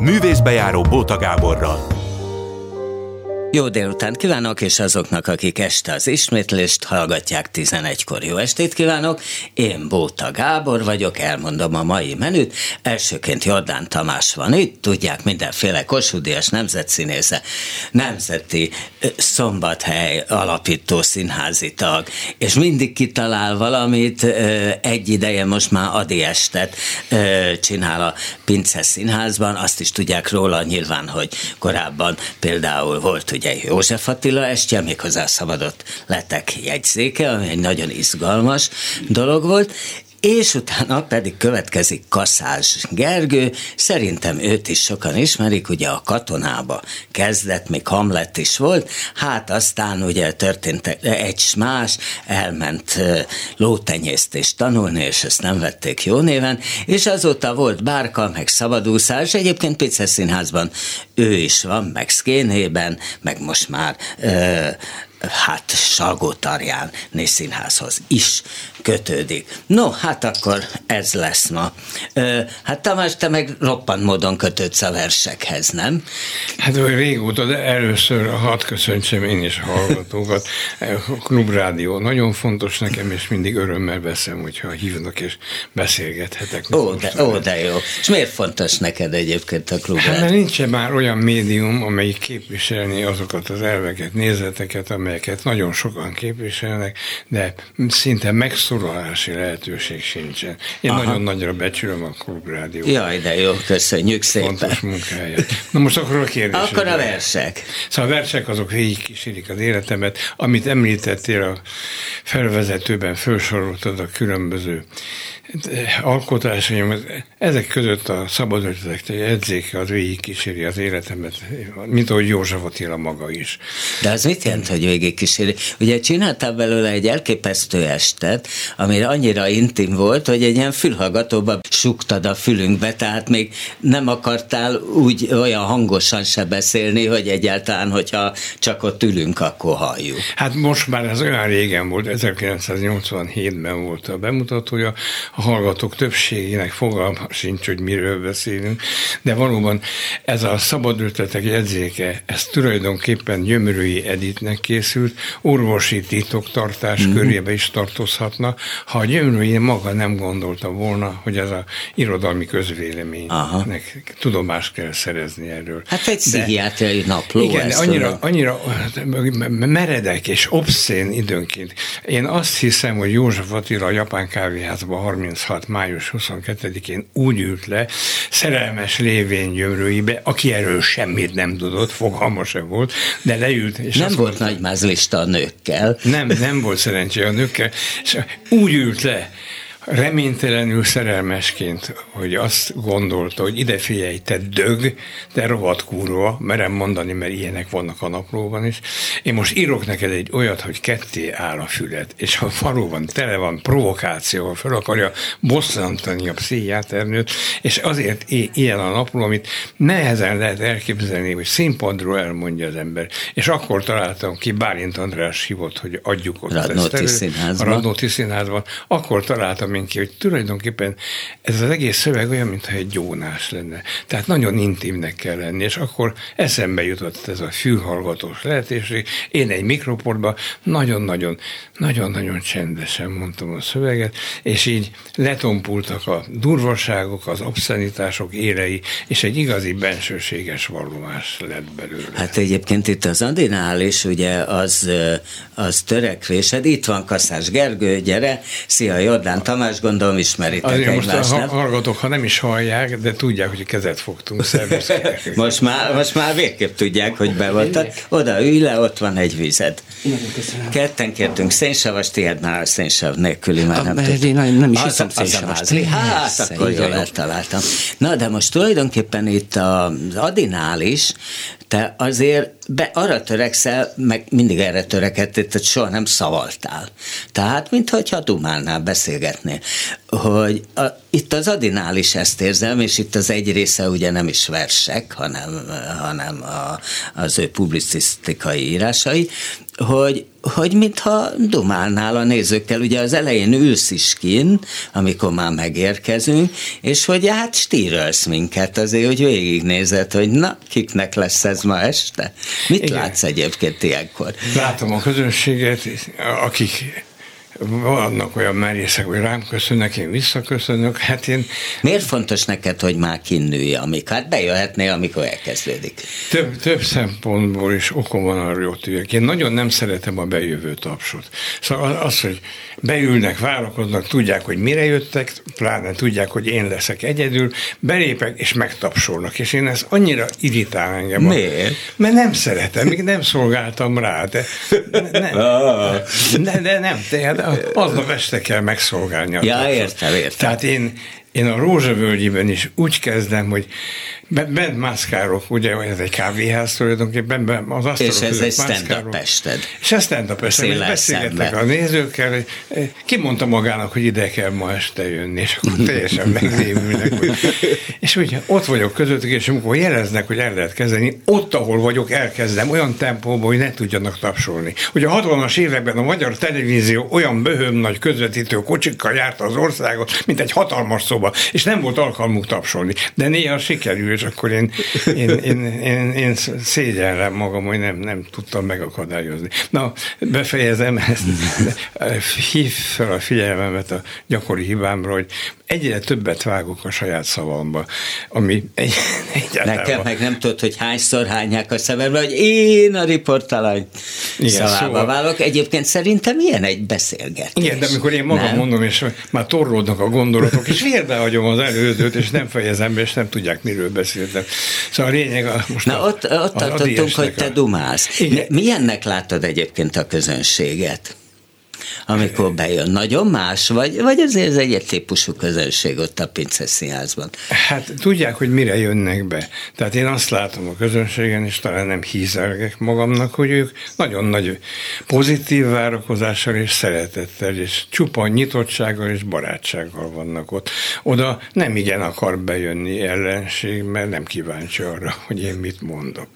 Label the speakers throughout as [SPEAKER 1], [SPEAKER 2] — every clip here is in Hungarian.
[SPEAKER 1] Művészbejáró Bóta Gáborral.
[SPEAKER 2] Jó délután kívánok, és azoknak, akik este az ismétlést hallgatják 11-kor. Jó estét kívánok! Én Bóta Gábor vagyok, elmondom a mai menüt. Elsőként Jordán Tamás van itt, tudják, mindenféle kosudias nemzetszínésze, nemzeti szombathely alapító színházi tag, és mindig kitalál valamit, egy ideje most már Adi Estet csinál a Pince Színházban, azt is tudják róla nyilván, hogy korábban például volt ugye József Attila estje, méghozzá szabadott letek jegyzéke, ami egy nagyon izgalmas dolog volt, és utána pedig következik Kaszás Gergő, szerintem őt is sokan ismerik, ugye a katonába kezdett, még Hamlet is volt, hát aztán ugye történt egy más, elment lótenyésztést tanulni, és ezt nem vették jó néven, és azóta volt bárka, meg szabadúszás, egyébként Pice Színházban ő is van, meg Szkénében, meg most már ö, hát Salgó Tarján Színházhoz is kötődik. No, hát akkor ez lesz ma. Hát Tamás, te meg roppant módon kötődsz a versekhez, nem?
[SPEAKER 3] Hát régóta, de először hadd köszöntsem én is a hallgatókat. A Klubrádió nagyon fontos nekem, és mindig örömmel veszem, hogyha hívnak és beszélgethetek.
[SPEAKER 2] Ó, de, ó, de jó. És miért fontos neked egyébként a Klubrádió? Hát
[SPEAKER 3] mert nincs már olyan médium, amelyik képviselni azokat az elveket, nézeteket, amelyeket nagyon sokan képviselnek, de szinte megszólítják szóralási lehetőség sincsen. Én Aha. nagyon nagyra becsülöm a klubrádiót.
[SPEAKER 2] Jaj, de jó, köszönjük szépen.
[SPEAKER 3] Fontos munkáját. Na most akkor a kérdés.
[SPEAKER 2] Akkor a versek.
[SPEAKER 3] Szóval a versek azok végigkísérik az életemet. Amit említettél a felvezetőben, felsoroltad a különböző alkotásaim, ezek között a szabad ötletek edzéke az kíséri az életemet, mint ahogy József Attila maga is.
[SPEAKER 2] De az mit jelent, hogy kíséri? Ugye csináltál belőle egy elképesztő estet, amire annyira intim volt, hogy egy ilyen fülhallgatóba suktad a fülünkbe, tehát még nem akartál úgy olyan hangosan se beszélni, hogy egyáltalán, hogyha csak ott ülünk, akkor halljuk.
[SPEAKER 3] Hát most már ez olyan régen volt, 1987-ben volt a bemutatója, a hallgatók többségének fogalma sincs, hogy miről beszélünk, de valóban ez a szabad ötletek jegyzéke, ez tulajdonképpen Gyömörői Editnek készült, orvosi titoktartás mm-hmm. körébe is tartozhatna, ha a Gyömörői maga nem gondolta volna, hogy ez a irodalmi közvéleménynek tudomást kell szerezni erről.
[SPEAKER 2] Hát egy pszichiátriai napló.
[SPEAKER 3] Igen, de annyira, annyira meredek és obszén időnként. Én azt hiszem, hogy József Attila a japán kávéházban 36. május 22-én úgy ült le, szerelmes lévén gyömrőibe, aki erről semmit nem tudott, fogalma sem volt, de leült. És
[SPEAKER 2] nem volt mondta, nagy mázlista a nőkkel.
[SPEAKER 3] Nem, nem volt szerencsé a nőkkel, és úgy ült le, reménytelenül szerelmesként, hogy azt gondolta, hogy ide figyelj, te dög, te rohadt kurva, merem mondani, mert ilyenek vannak a naplóban is. Én most írok neked egy olyat, hogy ketté áll a fület, és ha valóban tele van provokációval, fel akarja bosszantani a pszichiáternőt, és azért ilyen a napló, amit nehezen lehet elképzelni, hogy színpadról elmondja az ember. És akkor találtam ki, Bálint András hívott, hogy adjuk ott
[SPEAKER 2] Radnóti ezt elő, a
[SPEAKER 3] Radnóti színházban, akkor találtam én ki, hogy tulajdonképpen ez az egész szöveg olyan, mintha egy gyónás lenne. Tehát nagyon intimnek kell lenni, és akkor eszembe jutott ez a fülhallgatós lehetőség. Én egy mikroportban nagyon-nagyon, nagyon-nagyon csendesen mondtam a szöveget, és így letompultak a durvaságok, az obszenitások élei, és egy igazi bensőséges vallomás lett belőle.
[SPEAKER 2] Hát egyébként itt az Adinál is ugye az, az törekvésed, itt van Kaszás Gergő, gyere, szia Jordán Tamás, Tamás, gondolom ismeritek Azért
[SPEAKER 3] egymást, most a hallgatók, ha nem is hallják, de tudják, hogy kezet fogtunk.
[SPEAKER 2] most, már, most már végképp tudják, hogy be voltak. Oda ülj le, ott van egy vízed. Ketten kértünk szénsavas, tiéd már a szénsav nélküli már nem
[SPEAKER 4] tud. Én nem is hiszem szénsavast.
[SPEAKER 2] Hát, akkor jól eltaláltam. Na, de most tulajdonképpen itt az Adinál is te azért be, arra törekszel, meg mindig erre törekedtél, hogy soha nem szavaltál. Tehát, mintha dumálnál, beszélgetnél hogy a, itt az Adinál is ezt érzem, és itt az egy része ugye nem is versek, hanem, hanem a, az ő publicisztikai írásai, hogy, hogy mintha dumálnál a nézőkkel, ugye az elején ülsz is kin, amikor már megérkezünk, és hogy hát stírölsz minket azért, hogy végignézed, hogy na, kiknek lesz ez ma este? Mit Igen. látsz egyébként ilyenkor?
[SPEAKER 3] Látom a közönséget, akik vannak olyan merészek, hogy rám köszönnek, én visszaköszönök. Hát én...
[SPEAKER 2] Miért fontos neked, hogy már kinnője, amik? Hát bejöhetnél, amikor elkezdődik.
[SPEAKER 3] Több, több szempontból is okom van arra, hogy jöjjek. Én nagyon nem szeretem a bejövő tapsot. Szóval az, hogy beülnek, várakoznak, tudják, hogy mire jöttek, pláne tudják, hogy én leszek egyedül, belépek és megtapsolnak. És én ez annyira irritál engem.
[SPEAKER 2] Miért?
[SPEAKER 3] Mert nem szeretem, még nem szolgáltam rá. De, nem,
[SPEAKER 2] Ah.
[SPEAKER 3] de, de nem, tehát aznap este kell megszolgálni.
[SPEAKER 2] Ja, értem, értem.
[SPEAKER 3] Tehát én, én a Rózsavölgyiben is úgy kezdem, hogy bent mászkálok, ugye ez egy kávéház tulajdonképpen, ben az asztalok
[SPEAKER 2] És ez egy stand-up ested.
[SPEAKER 3] És ez stand-up ested,
[SPEAKER 2] szembe.
[SPEAKER 3] a nézőkkel, eh, ki mondta magának, hogy ide kell ma este jönni, és akkor teljesen megrémülnek. Hogy... És ugye ott vagyok közöttük, és amikor jeleznek, hogy el lehet kezdeni, ott, ahol vagyok, elkezdem olyan tempóban, hogy ne tudjanak tapsolni. Ugye a 60-as években a magyar televízió olyan böhöm nagy közvetítő kocsikkal járta az országot, mint egy hatalmas szoba, és nem volt alkalmuk tapsolni. De néha sikerül, és akkor én, én, én, én, én szégyellem magam, hogy nem, nem tudtam megakadályozni. Na, befejezem ezt. Hív fel a figyelmemet a gyakori hibámra, hogy egyre többet vágok a saját szavamba, ami egy, egyáltalán...
[SPEAKER 2] Nekem meg nem tudod, hogy hányszor hányják a szemembe, hogy én a riportalany szavába
[SPEAKER 3] szóval-
[SPEAKER 2] válok. Egyébként szerintem ilyen egy beszélgetés.
[SPEAKER 3] Igen, de amikor én magam
[SPEAKER 2] Nem?
[SPEAKER 3] mondom, és már torlódnak a gondolatok, és vérbe hagyom az előzőt, és nem fejezem be, és nem tudják, miről beszéltem. Szóval a lényeg a, most
[SPEAKER 2] Na
[SPEAKER 3] a,
[SPEAKER 2] ott, ott
[SPEAKER 3] az
[SPEAKER 2] tartottunk, hogy te
[SPEAKER 3] a-
[SPEAKER 2] dumálsz.
[SPEAKER 3] Igen.
[SPEAKER 2] Milyennek látod egyébként a közönséget? Amikor bejön, nagyon más, vagy, vagy azért ez egy típusú közönség ott a Pince Színházban?
[SPEAKER 3] Hát tudják, hogy mire jönnek be. Tehát én azt látom a közönségen, és talán nem hízelgek magamnak, hogy ők nagyon nagy pozitív várakozással és szeretettel, és csupa nyitottsággal és barátsággal vannak ott. Oda nem igen akar bejönni ellenség, mert nem kíváncsi arra, hogy én mit mondok.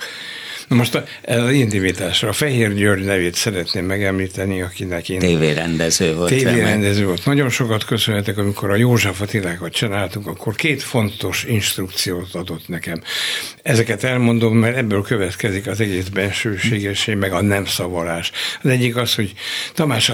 [SPEAKER 3] Na most az intimitásra. A Fehér György nevét szeretném megemlíteni, akinek én
[SPEAKER 2] Tévérendező volt. remek.
[SPEAKER 3] tévérendező volt. Nagyon sokat köszönhetek, amikor a József Attilákat csináltuk, akkor két fontos instrukciót adott nekem. Ezeket elmondom, mert ebből következik az egész bensőségesség, meg a nem szavarás. Az egyik az, hogy Tamás,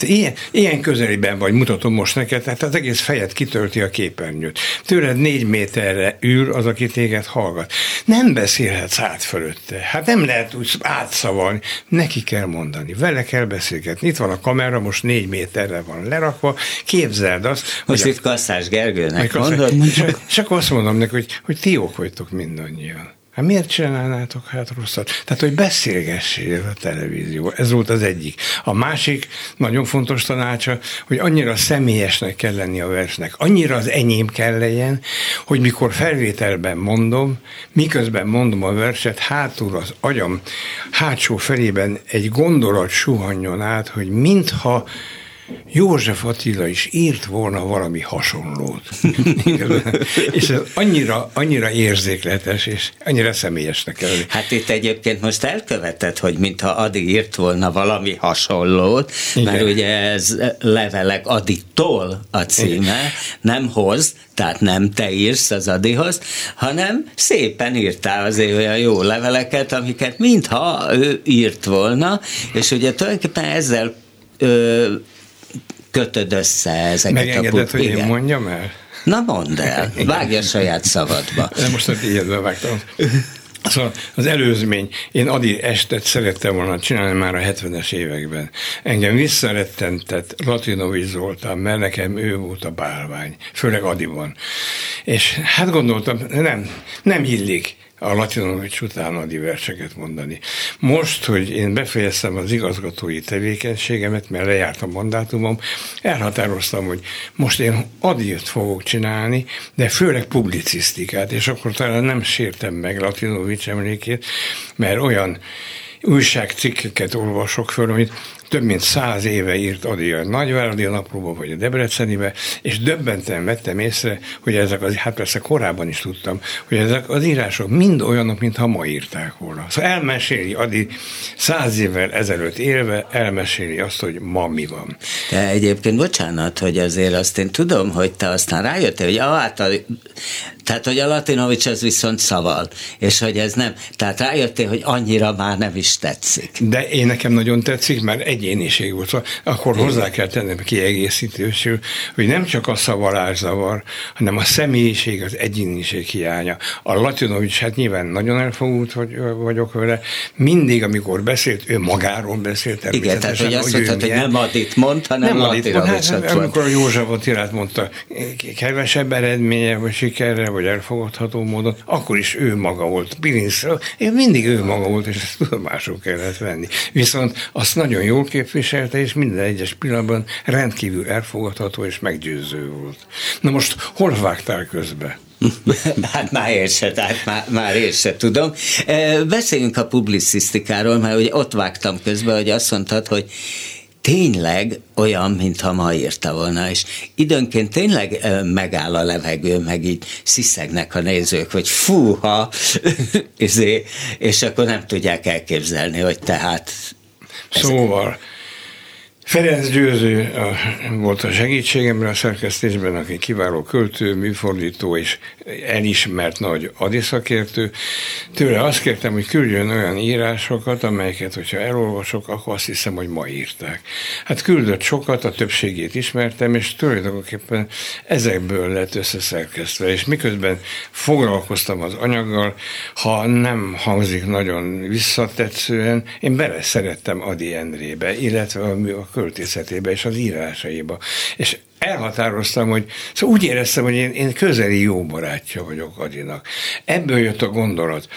[SPEAKER 3] ilyen, ilyen közeliben vagy, mutatom most neked, tehát az egész fejed kitölti a képernyőt. Tőled négy méterre ül az, aki téged hallgat. Nem beszélhetsz át fölötte. Hát nem lehet úgy átszavalni. Neki kell mondani, vele kell beszélgetni. Itt van a kamera, most négy méterre van lerakva. Képzeld azt,
[SPEAKER 2] Most
[SPEAKER 3] hogy
[SPEAKER 2] itt Kasszás Gergőnek mondod?
[SPEAKER 3] és, és akkor azt mondom neki, hogy, hogy ti jók vagytok mindannyian. Hát miért csinálnátok hát rosszat? Tehát, hogy beszélgessél a televízió. Ez volt az egyik. A másik nagyon fontos tanácsa, hogy annyira személyesnek kell lenni a versnek, annyira az enyém kell legyen, hogy mikor felvételben mondom, miközben mondom a verset, hátul az agyam hátsó felében egy gondolat suhanjon át, hogy mintha József Attila is írt volna valami hasonlót. és ez annyira, annyira érzékletes, és annyira személyesnek kell.
[SPEAKER 2] Hát itt egyébként most elkövetett, hogy mintha Adi írt volna valami hasonlót,
[SPEAKER 3] Igen.
[SPEAKER 2] mert ugye ez levelek Aditól a címe, nem hoz, tehát nem te írsz az Adihoz, hanem szépen írtál azért olyan jó leveleket, amiket mintha ő írt volna, és ugye tulajdonképpen ezzel ö, kötöd össze ezeket
[SPEAKER 3] Megengeded,
[SPEAKER 2] a put-
[SPEAKER 3] hogy én
[SPEAKER 2] igen.
[SPEAKER 3] mondjam el?
[SPEAKER 2] Na mondd el, vágj a saját szabadba.
[SPEAKER 3] De most a tiédbe vágtam. Szóval az előzmény, én Adi estet szerettem volna csinálni már a 70-es években. Engem visszarettentett Latinovics Zoltán, mert nekem ő volt a bálvány, főleg Adiban. És hát gondoltam, nem, nem illik a Latinovics után Adi verseket mondani. Most, hogy én befejeztem az igazgatói tevékenységemet, mert lejárt a mandátumom, elhatároztam, hogy most én Adiot fogok csinálni, de főleg publicisztikát, és akkor talán nem sértem meg Latinovics emlékét, mert olyan újságcikkeket olvasok föl, amit több mint száz éve írt Adi a Nagyváradi naplóba, vagy a Debrecenibe, és döbbenten vettem észre, hogy ezek az, hát persze korábban is tudtam, hogy ezek az írások mind olyanok, mintha ma írták volna. Szóval elmeséli Adi száz évvel ezelőtt élve, elmeséli azt, hogy ma mi van.
[SPEAKER 2] De egyébként bocsánat, hogy azért azt én tudom, hogy te aztán rájöttél, hogy által, tehát hogy a Latinovics az viszont szaval, és hogy ez nem, tehát rájöttél, hogy annyira már nem is tetszik.
[SPEAKER 3] De én nekem nagyon tetszik, mert egyéniség volt. Szóval akkor hozzá kell tennem kiegészítősül, hogy nem csak a szavarás zavar, hanem a személyiség, az egyéniség hiánya. A Latinovics, hát nyilván nagyon elfogult vagy, vagyok vele, mindig, amikor beszélt, ő magáról beszélt.
[SPEAKER 2] Igen, tehát hogy azt mondtad, hogy nem Adit mond, hanem nem Adit mond, hát,
[SPEAKER 3] hát, amikor a József Attilát mondta, kevesebb eredménye, vagy sikerre, vagy elfogadható módon, akkor is ő maga volt. Bilinsz, én mindig ő maga volt, és ezt tudomásul kellett venni. Viszont azt nagyon jól képviselte, és minden egyes pillanatban rendkívül elfogadható és meggyőző volt. Na most hol vágtál közbe?
[SPEAKER 2] hát már én se, tehát már, már én se tudom. Beszéljünk a publicisztikáról, mert ugye ott vágtam közben, hogy azt mondtad, hogy tényleg olyan, mintha ma írta volna, és időnként tényleg megáll a levegő, meg így sziszegnek a nézők, hogy fúha, izé, és akkor nem tudják elképzelni, hogy tehát...
[SPEAKER 3] Szóval, Ferenc Győző a, volt a segítségemre a szerkesztésben, aki kiváló költő, műfordító és elismert nagy adiszakértő. Tőle azt kértem, hogy küldjön olyan írásokat, amelyeket, hogyha elolvasok, akkor azt hiszem, hogy ma írták. Hát küldött sokat, a többségét ismertem, és tulajdonképpen ezekből lett összeszerkesztve. És miközben foglalkoztam az anyaggal, ha nem hangzik nagyon visszatetszően, én bele szerettem Adi Endrébe, illetve a, a költészetébe és az írásaiba. És elhatároztam, hogy szóval úgy éreztem, hogy én, én közeli jó barátja vagyok Adinak. Ebből jött a gondolat.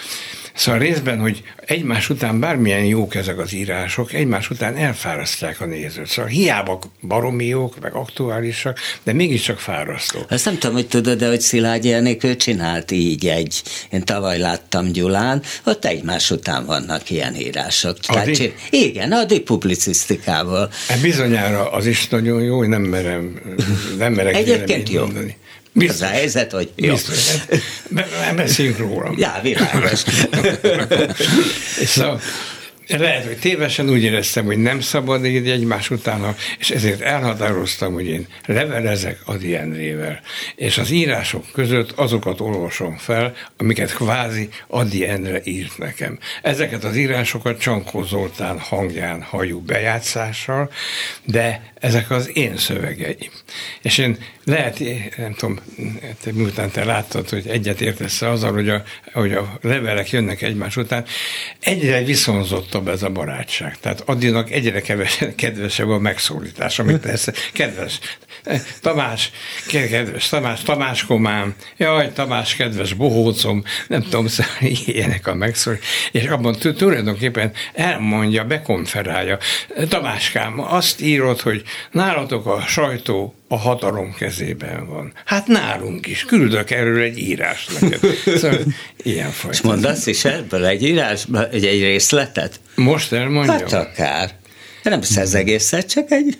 [SPEAKER 3] Szóval részben, hogy egymás után bármilyen jók ezek az írások, egymás után elfárasztják a nézőt. Szóval hiába baromi jók, meg aktuálisak, de mégiscsak fárasztó.
[SPEAKER 2] Azt nem tudom, hogy tudod, de hogy Szilágyi Enikő csinált így egy, én tavaly láttam Gyulán, ott egymás után vannak ilyen írások.
[SPEAKER 3] Adi? Tehát,
[SPEAKER 2] igen, Adi publicisztikával.
[SPEAKER 3] E bizonyára az is nagyon jó, hogy nem merem, nem merek
[SPEAKER 2] Egyébként jó. Mondani. Biztos. Az a helyzet, hogy jó. Biztos.
[SPEAKER 3] Beszéljünk róla.
[SPEAKER 2] Já, világos.
[SPEAKER 3] szóval lehet, hogy tévesen úgy éreztem, hogy nem szabad így egymás utána, és ezért elhatároztam, hogy én levelezek Adi Endrével, és az írások között azokat olvasom fel, amiket kvázi Adi Endre írt nekem. Ezeket az írásokat Csankó Zoltán hangján halljuk bejátszással, de ezek az én szövegeim. És én lehet, nem tudom, te, miután te láttad, hogy egyet értesz azzal, hogy a, hogy a levelek jönnek egymás után, egyre viszonzottabb ez a barátság. Tehát addinak egyre kevesebb, kedvesebb a megszólítás, amit persze kedves. Tamás, kedves Tamás, Tamás komám, jaj, Tamás, kedves bohócom, nem tudom, szóval ilyenek a megszólítás. És abban tulajdonképpen elmondja, bekonferálja. Tamáskám, azt írod, hogy nálatok a sajtó a hatalom kezében van. Hát nálunk is. Küldök erről egy írást neked. Szóval ilyen fajta.
[SPEAKER 2] És mondasz is ebből egy írás, egy, egy részletet?
[SPEAKER 3] Most elmondjam?
[SPEAKER 2] Hát akár. Nem az egészet, csak egy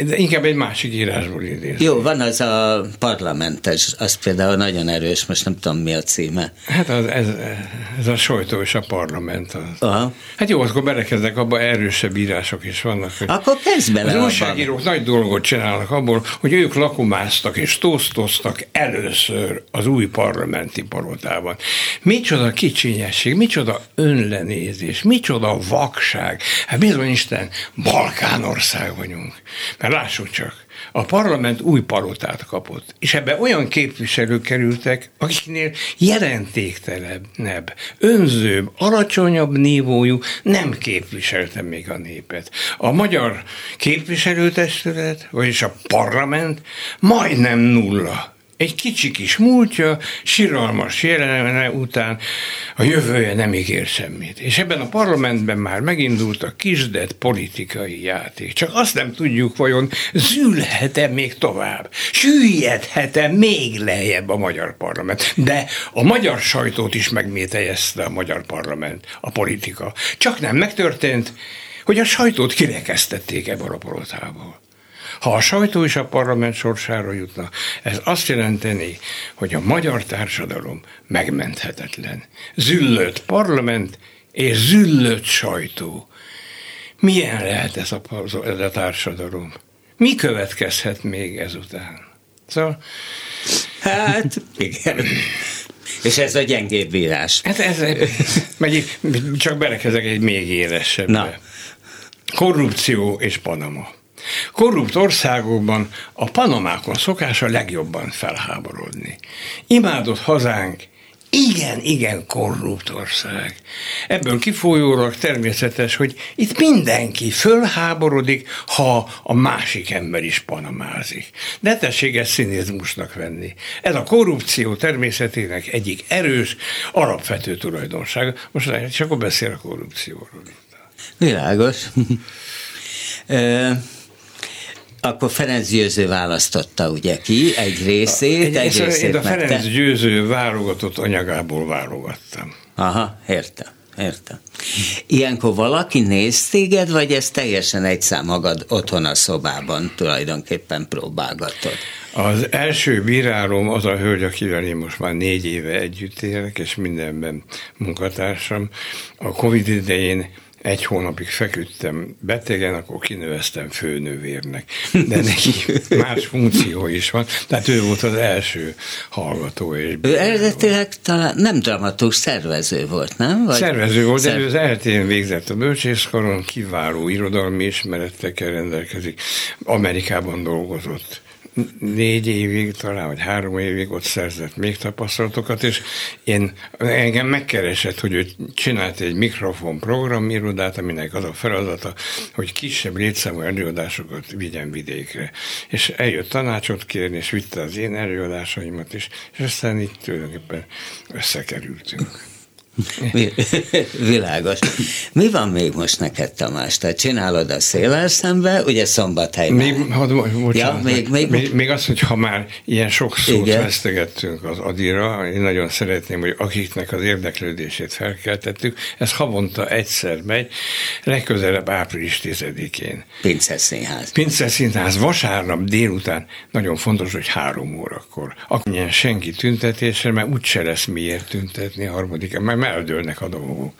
[SPEAKER 3] de inkább egy másik írásból idéz.
[SPEAKER 2] Jó, van az a parlamentes, az például nagyon erős, most nem tudom mi a címe.
[SPEAKER 3] Hát az, ez, ez a sajtó és a parlament. Az.
[SPEAKER 2] Aha.
[SPEAKER 3] Hát jó, akkor belekezdek, abban erősebb írások is vannak.
[SPEAKER 2] Akkor kezd bele
[SPEAKER 3] Az újságírók nagy dolgot csinálnak abból, hogy ők lakomáztak és tosztoztak először az új parlamenti palotában. Micsoda kicsinyesség, micsoda önlenézés, micsoda vakság. Hát bizony Isten, Balkánország vagyunk. Mert lássuk csak, a parlament új palotát kapott, és ebbe olyan képviselők kerültek, akiknél jelentéktelenebb, önzőbb, alacsonyabb nívójú nem képviselte még a népet. A magyar képviselőtestület, vagyis a parlament majdnem nulla egy kicsi kis múltja, siralmas jelene után a jövője nem ígér semmit. És ebben a parlamentben már megindult a kisdet politikai játék. Csak azt nem tudjuk, vajon zűlhet-e még tovább, süllyedhet-e még lejjebb a magyar parlament. De a magyar sajtót is megmétejezte a magyar parlament, a politika. Csak nem megtörtént, hogy a sajtót kirekesztették ebből a palotából. Ha a sajtó és a parlament sorsára jutna, ez azt jelenteni, hogy a magyar társadalom megmenthetetlen. Züllött parlament és züllött sajtó. Milyen lehet ez a, ez a társadalom? Mi következhet még ezután? Szóval...
[SPEAKER 2] Hát, igen. És ez a gyengébb bírás.
[SPEAKER 3] Hát ez, megy, csak belekezek egy még élesebb. Na. Korrupció és Panama. Korrupt országokban a panamákon szokás a legjobban felháborodni. Imádott hazánk igen, igen korrupt ország. Ebből kifolyólag természetes, hogy itt mindenki fölháborodik, ha a másik ember is panamázik. Ne tessék ezt színizmusnak venni. Ez a korrupció természetének egyik erős, alapvető tulajdonsága. Most csak akkor beszél a korrupcióról.
[SPEAKER 2] Világos. Akkor Ferenc Győző választotta ugye ki egy részét, egy
[SPEAKER 3] én
[SPEAKER 2] részét
[SPEAKER 3] Én a Ferenc megte... Győző válogatott anyagából válogattam.
[SPEAKER 2] Aha, értem. Értem. Ilyenkor valaki néz téged, vagy ez teljesen egy szám magad otthon a szobában tulajdonképpen próbálgatod?
[SPEAKER 3] Az első bírálom az a hölgy, akivel én most már négy éve együtt élek, és mindenben munkatársam. A Covid idején egy hónapig feküdtem betegen, akkor kinöveztem főnővérnek. De neki más funkció is van. Tehát ő volt az első hallgató. És
[SPEAKER 2] ő eredetileg talán nem dramatus, szervező volt, nem?
[SPEAKER 3] Vagy szervező volt, Szer... de ő az eltén végzett a bölcsészkaron, kiváló irodalmi ismeretekkel rendelkezik. Amerikában dolgozott négy évig, talán, vagy három évig ott szerzett még tapasztalatokat, és én engem megkeresett, hogy ő csinált egy mikrofon programirodát, aminek az a feladata, hogy kisebb létszámú előadásokat vigyen vidékre. És eljött tanácsot kérni, és vitte az én előadásaimat is, és aztán itt tulajdonképpen összekerültünk.
[SPEAKER 2] Világos. Mi van még most neked, Tamás? Te csinálod a szélel szembe, ugye szombathelyben.
[SPEAKER 3] Még, hadd, ja, még, még, még, még az, hogy ha már ilyen sok szót Igen. vesztegettünk az Adira, én nagyon szeretném, hogy akiknek az érdeklődését felkeltettük, ez havonta egyszer megy, legközelebb április 10-én.
[SPEAKER 2] Pinces Színház.
[SPEAKER 3] Pinces Színház vasárnap délután, nagyon fontos, hogy három órakor. Akkor senki tüntetésre, mert úgyse lesz miért tüntetni a harmadik, mert eldőlnek a dolgok.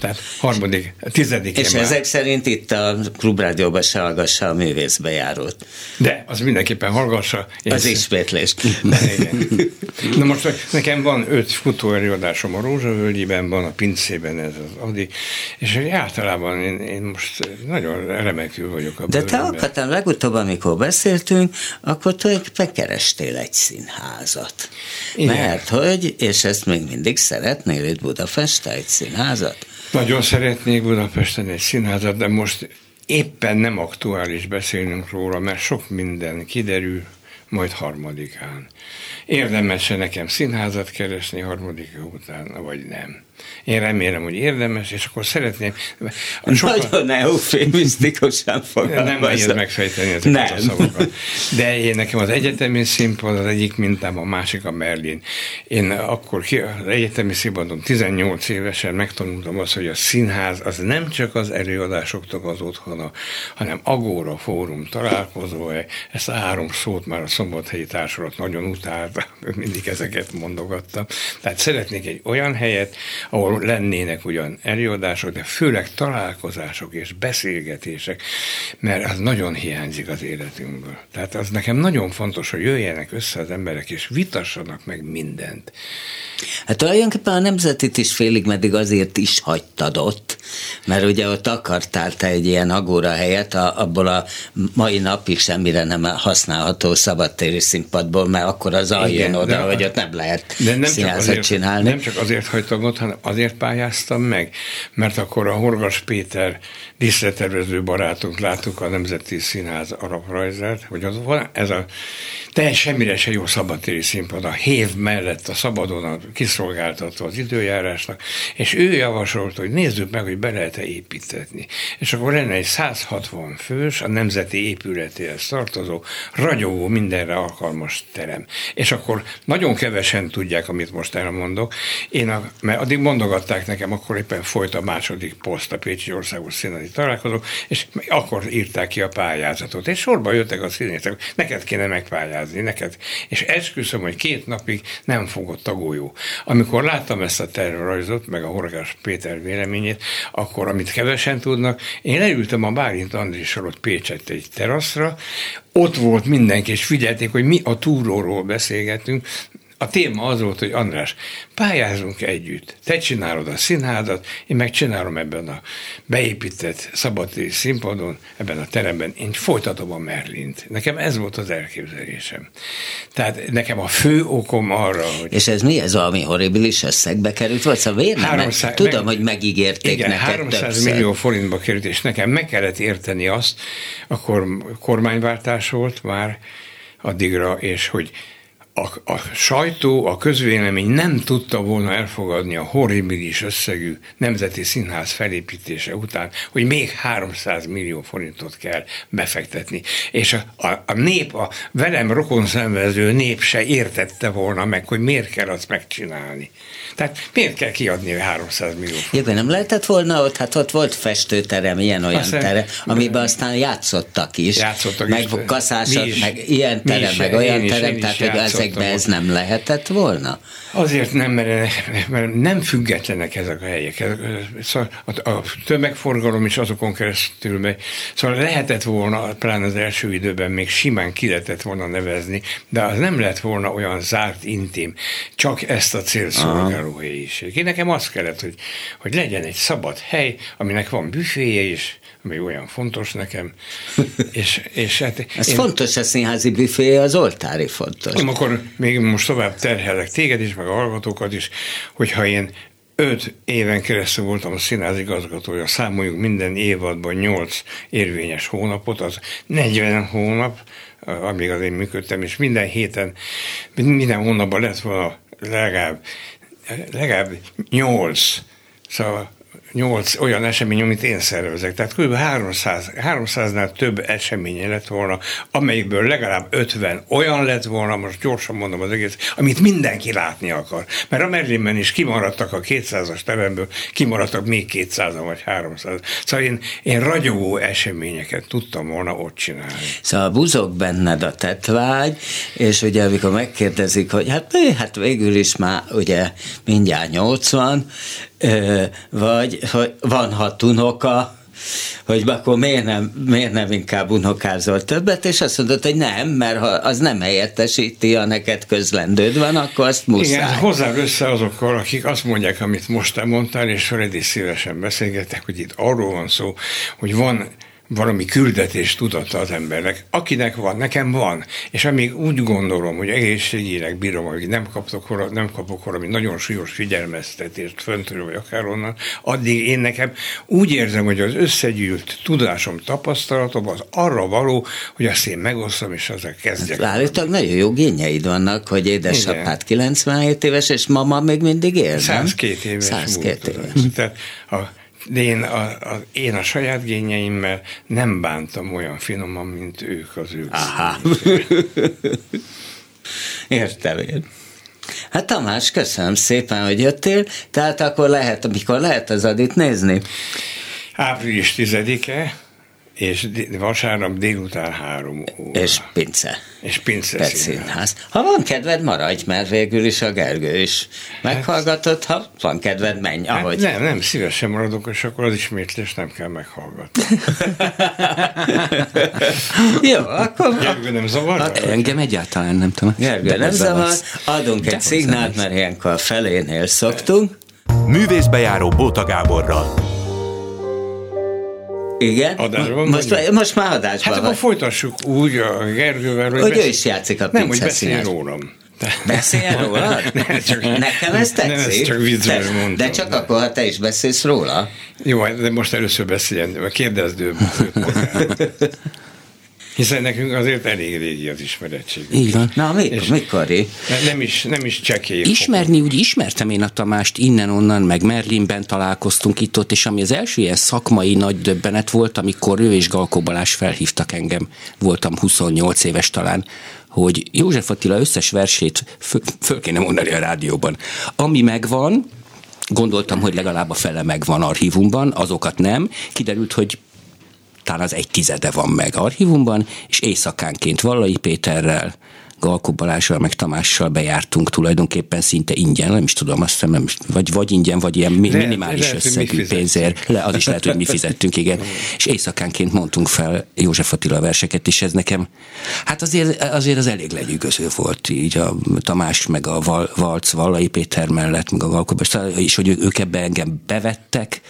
[SPEAKER 3] Tehát harmadik, tizedik.
[SPEAKER 2] És már. ezek szerint itt a klubrádióban se hallgassa a művészbejárót.
[SPEAKER 3] De, az mindenképpen hallgassa.
[SPEAKER 2] Az ismétlés.
[SPEAKER 3] Na most nekem van öt futóerőadásom a Rózsavölgyiben, van a Pincében ez az Adi, és általában én, én most nagyon remekül vagyok a
[SPEAKER 2] De te akartam legutóbb, amikor beszéltünk, akkor tulajdonképpen kerestél egy színházat. Igen. Mert hogy, és ezt még mindig szeretnél itt Budapest Budapesten egy színházat?
[SPEAKER 3] Nagyon szeretnék Budapesten egy színházat, de most éppen nem aktuális beszélnünk róla, mert sok minden kiderül, majd harmadikán. Érdemes-e nekem színházat keresni harmadik után, vagy nem? Én remélem, hogy érdemes, és akkor szeretném...
[SPEAKER 2] Sokkal... Nagyon eufémisztikusan
[SPEAKER 3] fogalmazom. Nem mehet megfejteni ezeket nem. a szavakat. De én nekem az egyetemi színpad az egyik mintám, a másik a Merlin. Én akkor ki, az egyetemi színpadon 18 évesen megtanultam azt, hogy a színház az nem csak az előadásoknak az otthona, hanem Agóra Fórum találkozó, ezt a három szót már a Szombathelyi Társulat nagyon utálta, mindig ezeket mondogattam. Tehát szeretnék egy olyan helyet, ahol lennének ugyan előadások, de főleg találkozások és beszélgetések, mert az nagyon hiányzik az életünkből. Tehát az nekem nagyon fontos, hogy jöjjenek össze az emberek, és vitassanak meg mindent.
[SPEAKER 2] Hát tulajdonképpen a nemzetit is félig meddig azért is hagytad ott, mert ugye ott akartál te egy ilyen agóra helyet, a, abból a mai napig semmire nem használható szabadtéri színpadból, mert akkor az jön oda, hogy ott nem lehet de nem csak azért, csinálni.
[SPEAKER 3] Nem csak azért hagytam ott, hanem azért pályáztam meg, mert akkor a Horgas Péter díszletervező barátunk láttuk a Nemzeti Színház alaprajzát, hogy az van ez a te semmire se jó szabadtéri színpad, a hév mellett a szabadon a kiszolgáltatva az időjárásnak, és ő javasolta, hogy nézzük meg, hogy be lehet-e építetni. És akkor lenne egy 160 fős, a nemzeti épületéhez tartozó, ragyogó, mindenre alkalmas terem. És akkor nagyon kevesen tudják, amit most elmondok. Én a, mert addig mondogatták nekem, akkor éppen folyt a második poszt a Pécsi Országos Színházi Találkozó, és akkor írták ki a pályázatot. És sorba jöttek a színészek, neked kéne megpályázni, neked. És esküszöm, hogy két napig nem fogott a golyó. Amikor láttam ezt a terrorajzot, meg a Horgás Péter véleményét, akkor, amit kevesen tudnak, én leültem a Bálint Andrissal ott Pécset egy teraszra, ott volt mindenki, és figyelték, hogy mi a túróról beszélgetünk, a téma az volt, hogy András, pályázunk együtt. Te csinálod a színhádat, én meg csinálom ebben a beépített szabadtéri színpadon, ebben a teremben, én folytatom a Merlint. Nekem ez volt az elképzelésem. Tehát nekem a fő okom arra, hogy...
[SPEAKER 2] És ez mi? Ez valami horribilis összegbe került? Vagy szóval miért nem? 300, Tudom, meg, hogy megígérték igen, neked
[SPEAKER 3] 300 többször. millió forintba került, és nekem meg kellett érteni azt, akkor kormányváltás volt már addigra, és hogy a, a sajtó, a közvélemény nem tudta volna elfogadni a horribilis összegű nemzeti színház felépítése után, hogy még 300 millió forintot kell befektetni. És a, a, a nép, a velem rokon szenvező nép se értette volna meg, hogy miért kell azt megcsinálni. Tehát miért kell kiadni 300 millió forintot?
[SPEAKER 2] Nem lehetett volna ott, hát ott volt festőterem, ilyen-olyan aztán, terem, amiben aztán játszottak is. Játszottak meg is. kaszások, meg ilyen terem, is, meg olyan terem, tehát hogy ezekben ez nem lehetett volna?
[SPEAKER 3] Azért nem, mert, mert nem függetlenek ezek a helyek. Szóval a, a tömegforgalom is azokon keresztül megy. Szóval lehetett volna, pláne az első időben még simán ki lehetett volna nevezni, de az nem lett volna olyan zárt, intim, csak ezt a célszolgáló helyiség. Én nekem az kellett, hogy, hogy legyen egy szabad hely, aminek van büféje is, ami olyan fontos nekem. és, és hát
[SPEAKER 2] Ez én, fontos, a színházi büfé az oltári fontos.
[SPEAKER 3] Nem, akkor még most tovább terhelek téged is, meg a hallgatókat is, hogyha én öt éven keresztül voltam a színház igazgatója, számoljuk minden évadban nyolc érvényes hónapot, az 40 hónap, amíg az én működtem, és minden héten, minden hónapban lett volna legalább, legalább nyolc, szóval nyolc olyan esemény, amit én szervezek. Tehát kb. 300, 300-nál több esemény lett volna, amelyikből legalább 50 olyan lett volna, most gyorsan mondom az egész, amit mindenki látni akar. Mert a Merlinben is kimaradtak a 200-as teremből, kimaradtak még 200 vagy 300. Szóval én, én ragyogó eseményeket tudtam volna ott csinálni.
[SPEAKER 2] Szóval buzog benned a tetvágy, és ugye amikor megkérdezik, hogy hát, hát végül is már ugye mindjárt 80, vagy hogy van hat unoka, hogy akkor miért nem, miért nem inkább unokázol többet, és azt mondod, hogy nem, mert ha az nem helyettesíti, ha neked közlendőd van, akkor azt muszáj. Igen,
[SPEAKER 3] hozzá össze azokkal, akik azt mondják, amit most te mondtál, és Freddy szívesen beszélgetek, hogy itt arról van szó, hogy van valami küldetés tudata az embernek. Akinek van, nekem van. És amíg úgy gondolom, hogy egészségileg bírom, hogy nem, kaptok, nem kapok valami nagyon súlyos figyelmeztetést föntről, vagy akár onnan, addig én nekem úgy érzem, hogy az összegyűlt tudásom, tapasztalatom az arra való, hogy azt én megosztom, és ezzel kezdjek.
[SPEAKER 2] Hát, állítólag nagyon jó gényeid vannak, hogy édesapád 97 éves, és mama még mindig él,
[SPEAKER 3] 102 éves 102 éves. Tehát a de én a, a, én a saját gényeimmel nem bántam olyan finoman, mint ők az ők.
[SPEAKER 2] Aha. Értem én. Hát Tamás, köszönöm szépen, hogy jöttél. Tehát akkor lehet, amikor lehet az adit nézni?
[SPEAKER 3] Április 10-e, és vasárnap délután három óra.
[SPEAKER 2] És pince.
[SPEAKER 3] És pince
[SPEAKER 2] színház. Ha van kedved, maradj, mert végül is a Gergő is meghallgatott, ha van kedved, menj, hát ahogy.
[SPEAKER 3] Nem, nem, szívesen maradok, és akkor az ismétlés nem kell meghallgatni.
[SPEAKER 2] Jó, akkor...
[SPEAKER 3] Gergő nem zavar? Hát,
[SPEAKER 4] engem egyáltalán nem tudom.
[SPEAKER 2] Gergő nem zavar, adunk egy szignált, mert ilyenkor a felénél szoktunk.
[SPEAKER 1] Művészbejáró Bóta Gáborral.
[SPEAKER 2] Igen?
[SPEAKER 3] Adásban
[SPEAKER 2] most, most, most már adásban
[SPEAKER 3] Hát akkor folytassuk úgy a Gergővel,
[SPEAKER 2] hogy, hogy besz... ő is játszik a
[SPEAKER 3] Nem, hogy beszélj rólam.
[SPEAKER 2] Beszélj róla?
[SPEAKER 3] ne, csak,
[SPEAKER 2] Nekem ez tetszik. Nem,
[SPEAKER 3] ezt csak viccből mondtam.
[SPEAKER 2] De csak akkor, ha te is beszélsz róla.
[SPEAKER 3] Jó, de most először beszéljen, kérdezd ő Hiszen nekünk azért elég régi az ismerettség.
[SPEAKER 2] Így van. Na, mi, és mikor?
[SPEAKER 3] Nem is, nem is csekély.
[SPEAKER 4] Ismerni, úgy ismertem én a Tamást innen-onnan, meg Merlinben találkoztunk itt-ott, és ami az első ilyen szakmai nagy döbbenet volt, amikor ő és Galkó Balázs felhívtak engem, voltam 28 éves talán, hogy József Attila összes versét föl, föl kéne mondani a rádióban. Ami megvan, gondoltam, hogy legalább a fele megvan archívumban, azokat nem. Kiderült, hogy talán az egy tizede van meg archívumban, és éjszakánként Vallai Péterrel, Galkó Balással, meg Tamással bejártunk tulajdonképpen szinte ingyen, nem is tudom, azt hiszem, nem, vagy, vagy ingyen, vagy ilyen le, minimális lehet, összegű pénzért. Le, az is lehet, hogy mi fizettünk, igen. és éjszakánként mondtunk fel József Attila verseket, és ez nekem, hát azért, azért az elég lenyűgöző volt, így a Tamás, meg a Val, Valc, Vallai Péter mellett, meg a Galkó és hogy ők ebbe engem bevettek,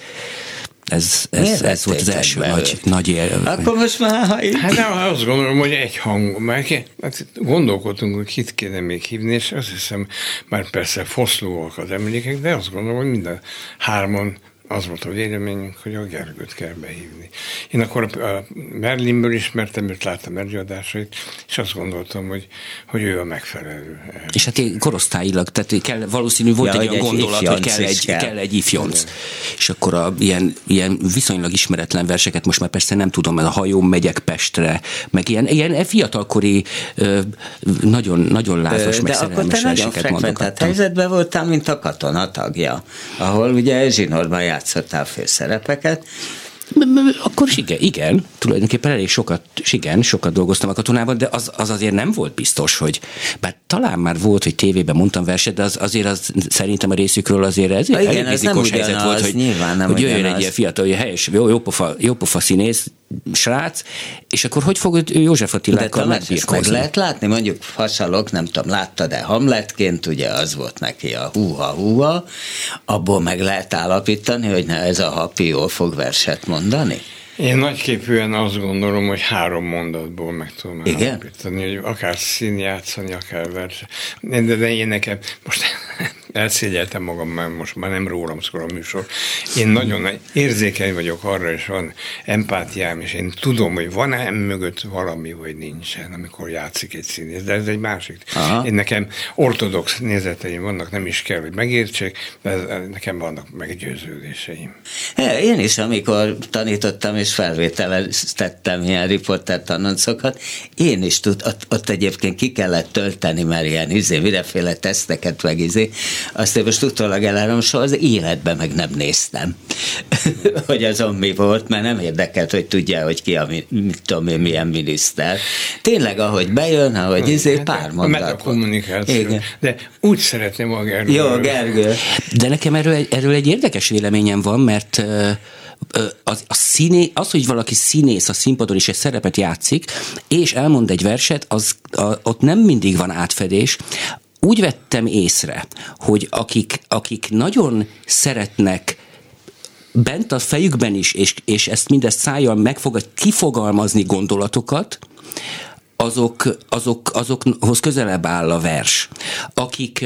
[SPEAKER 4] ez, ez, ez volt az első nagy, nagy él.
[SPEAKER 2] Akkor most már... Ha
[SPEAKER 3] Hát de azt gondolom, hogy egy hang, mert hát gondolkodtunk, hogy kit kéne még hívni, és azt hiszem, már persze foszlóak az emlékek, de azt gondolom, hogy minden hárman az volt a véleményünk, hogy a Gergőt kell behívni. Én akkor a Merlinből ismertem, őt láttam előadásait, és azt gondoltam, hogy, hogy ő a megfelelő.
[SPEAKER 4] És hát korosztályilag, tehát kell, valószínű volt ja, egy olyan gondolat, hogy kell egy, kell. kell egy ifjonc. Igen. És akkor a ilyen, ilyen viszonylag ismeretlen verseket, most már persze nem tudom, a hajón megyek Pestre, meg ilyen, ilyen fiatalkori, nagyon, nagyon lázas, meg
[SPEAKER 2] De akkor te nagyon frekventált helyzetben voltál, mint a katona tagja, ahol ugye zsinórban játszottál főszerepeket,
[SPEAKER 4] akkor igen, igen, tulajdonképpen elég sokat, igen, sokat dolgoztam a katonában, de az, az azért nem volt biztos, hogy bár talán már volt, hogy tévében mondtam verset, de az, azért az szerintem a részükről azért ez
[SPEAKER 2] igen, elég rizikos helyzet volt, hogy, nyilván nem
[SPEAKER 4] hogy jöjjön egy ilyen fiatal, hogy helyes, jó, jópofa, jópofa színész, srác, és akkor hogy fogod József Attilákkal
[SPEAKER 2] megbírkozni? meg lehet látni, mondjuk hasalok, nem tudom, látta, de Hamletként? Ugye az volt neki a húha-húha, abból meg lehet állapítani, hogy ne ez a hapi jól fog verset mondani?
[SPEAKER 3] Én nagyképűen azt gondolom, hogy három mondatból meg tudom
[SPEAKER 2] Igen?
[SPEAKER 3] hogy akár szín játszani, akár verse. De, de én nekem most elszégyeltem magam, mert most már nem rólam szól a műsor. Én nagyon érzékeny vagyok arra, és van empátiám, és én tudom, hogy van-e mögött valami, vagy nincsen, amikor játszik egy színész. De ez egy másik. Aha. Én nekem ortodox nézeteim vannak, nem is kell, hogy megértsék, de nekem vannak meggyőződéseim.
[SPEAKER 2] Én is, amikor tanítottam és felvételeztettem ilyen riporter tanoncokat, én is tud, ott, ott egyébként ki kellett tölteni, mert ilyen izé, mindenféle teszteket meg izé, azt én most utólag elárom, soha az életben meg nem néztem, hogy azon mi volt, mert nem érdekelt, hogy tudja, hogy ki a, mit tudom én, milyen miniszter. Tényleg, ahogy bejön, ahogy izé, hát, pár mondat.
[SPEAKER 3] A kommunikáció. Igen. De úgy szeretném a Gergő.
[SPEAKER 2] Jó, Gergő.
[SPEAKER 4] De nekem erről, erről egy érdekes véleményem van, mert az, a színé, az, hogy valaki színész a színpadon is egy szerepet játszik, és elmond egy verset, az, a, ott nem mindig van átfedés úgy vettem észre, hogy akik, akik nagyon szeretnek bent a fejükben is, és, és ezt mindezt szájjal megfogad, kifogalmazni gondolatokat, azok, azok, azokhoz közelebb áll a vers. Akik,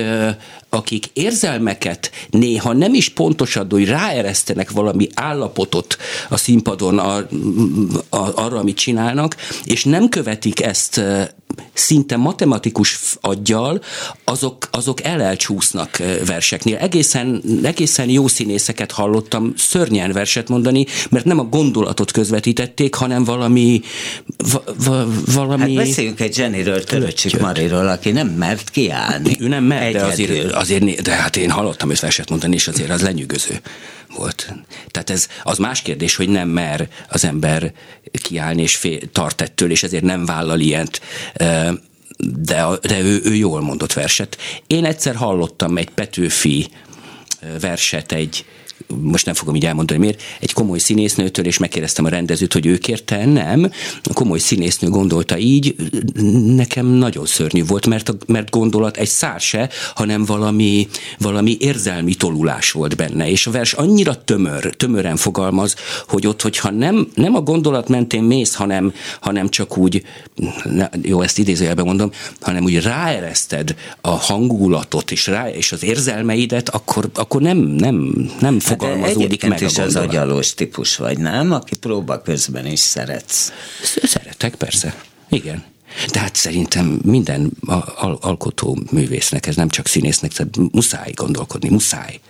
[SPEAKER 4] akik érzelmeket néha nem is pontosan, hogy ráeresztenek valami állapotot a színpadon a, a, arra, amit csinálnak, és nem követik ezt szinte matematikus aggyal, azok, azok elelcsúsznak verseknél. Egészen, egészen jó színészeket hallottam szörnyen verset mondani, mert nem a gondolatot közvetítették, hanem valami va, valami...
[SPEAKER 2] Hát beszéljünk egy Jennyről, Töröcsik Mariról, aki nem mert kiállni.
[SPEAKER 4] Ő nem mert, de azért, azért, de hát én hallottam őt verset mondani, és azért az lenyűgöző volt. Tehát ez az más kérdés, hogy nem mer az ember kiállni és fél, tart ettől, és ezért nem vállal ilyent de, de ő, ő jól mondott verset. Én egyszer hallottam egy Petőfi verset egy most nem fogom így elmondani miért, egy komoly színésznőtől, és megkérdeztem a rendezőt, hogy ő kérte, nem. A komoly színésznő gondolta így, nekem nagyon szörnyű volt, mert, a, mert gondolat egy szár se, hanem valami, valami érzelmi tolulás volt benne, és a vers annyira tömör, tömören fogalmaz, hogy ott, hogyha nem, nem a gondolat mentén mész, hanem, hanem csak úgy, ne, jó, ezt idézőjelben mondom, hanem úgy ráereszted a hangulatot és, rá, és az érzelmeidet, akkor, akkor nem, nem, nem fogalmazódik hát meg
[SPEAKER 2] is az agyalós típus vagy, nem? Aki próba közben is szeretsz.
[SPEAKER 4] Szeretek, persze. Igen. Tehát szerintem minden al- alkotó művésznek, ez nem csak színésznek, tehát muszáj gondolkodni, muszáj.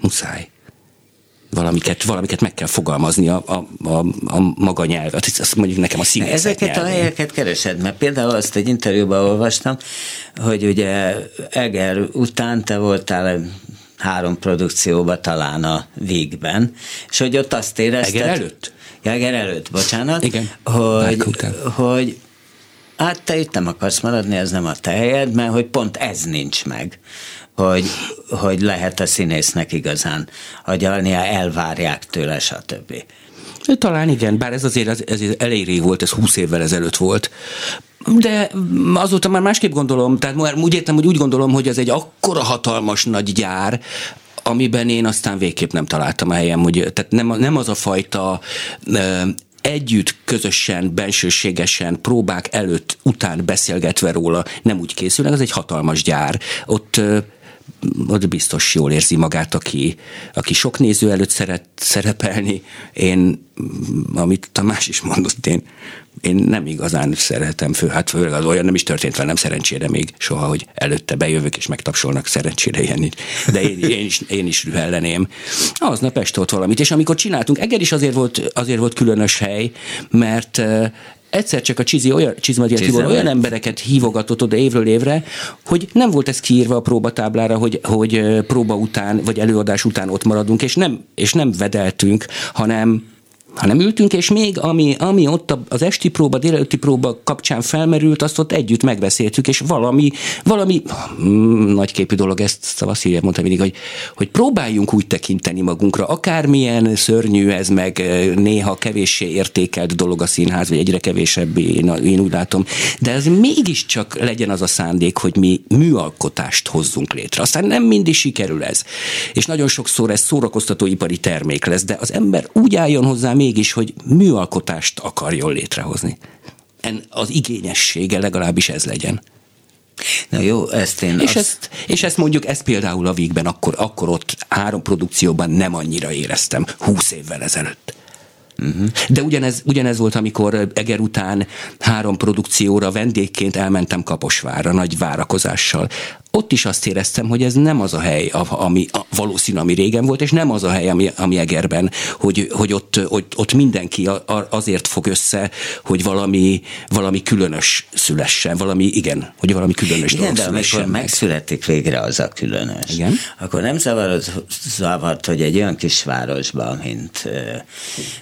[SPEAKER 4] Muszáj valamiket, valamiket meg kell fogalmazni a, a, a, a maga nyelvet. Azt mondjuk nekem a színészet
[SPEAKER 2] Ezeket
[SPEAKER 4] nyelvén.
[SPEAKER 2] a helyeket keresed, mert például azt egy interjúban olvastam, hogy ugye Eger után te voltál három produkcióba talán a Vígben, és hogy ott azt érezted...
[SPEAKER 4] Eger előtt?
[SPEAKER 2] Ja, Eger előtt, bocsánat.
[SPEAKER 4] Igen,
[SPEAKER 2] Hogy, hogy hát te itt nem akarsz maradni, ez nem a te helyed, mert hogy pont ez nincs meg hogy, hogy lehet a színésznek igazán agyalnia, elvárják tőle, stb.
[SPEAKER 4] Talán igen, bár ez azért, ez, ez elég rég volt, ez 20 évvel ezelőtt volt. De azóta már másképp gondolom, tehát már úgy értem, hogy úgy gondolom, hogy ez egy akkora hatalmas nagy gyár, amiben én aztán végképp nem találtam a helyem, hogy tehát nem, nem az a fajta együtt, közösen, bensőségesen, próbák előtt, után beszélgetve róla nem úgy készülnek, ez egy hatalmas gyár. Ott ott biztos jól érzi magát, aki, aki sok néző előtt szeret szerepelni. Én, amit Tamás is mondott, én, én nem igazán szeretem fő, hát főleg az olyan nem is történt velem szerencsére még soha, hogy előtte bejövök és megtapsolnak szerencsére ilyen De én, én, is, én is rühelleném. Aznap este ott valamit, és amikor csináltunk, Eger is azért volt, azért volt különös hely, mert egyszer csak a Csizi olyan, Csizmadia Tibor olyan embereket hívogatott oda évről évre, hogy nem volt ez kiírva a próbatáblára, hogy, hogy próba után, vagy előadás után ott maradunk, és nem, és nem vedeltünk, hanem hanem ültünk, és még ami, ami ott az esti próba, délelőtti próba kapcsán felmerült, azt ott együtt megbeszéltük, és valami, valami mm, nagyképű dolog, ezt Szavaszíria mondta mindig, hogy, hogy próbáljunk úgy tekinteni magunkra, akármilyen szörnyű ez, meg néha kevéssé értékelt dolog a színház, vagy egyre kevésebb, én, én úgy látom, de ez mégiscsak legyen az a szándék, hogy mi műalkotást hozzunk létre. Aztán nem mindig sikerül ez. És nagyon sokszor ez szórakoztatóipari termék lesz, de az ember úgy álljon hozzá mégis, hogy műalkotást akarjon létrehozni. En az igényessége legalábbis ez legyen.
[SPEAKER 2] Na jó, ezt én...
[SPEAKER 4] És,
[SPEAKER 2] azt...
[SPEAKER 4] ezt, és ezt mondjuk, ezt például a Vígben, akkor, akkor ott három produkcióban nem annyira éreztem, húsz évvel ezelőtt. Uh-huh. De ugyanez, ugyanez volt, amikor Eger után három produkcióra vendégként elmentem Kaposvárra nagy várakozással. Ott is azt éreztem, hogy ez nem az a hely, ami a, valószínű, ami régen volt, és nem az a hely, ami, ami Egerben, hogy, hogy ott, hogy ott mindenki azért fog össze, hogy valami, valami különös szülessen, valami, igen, hogy valami különös
[SPEAKER 2] igen,
[SPEAKER 4] dolog
[SPEAKER 2] de amikor
[SPEAKER 4] meg.
[SPEAKER 2] megszületik végre az a különös,
[SPEAKER 4] igen?
[SPEAKER 2] akkor nem zavarod, zavart, hogy egy olyan kisvárosban, mint,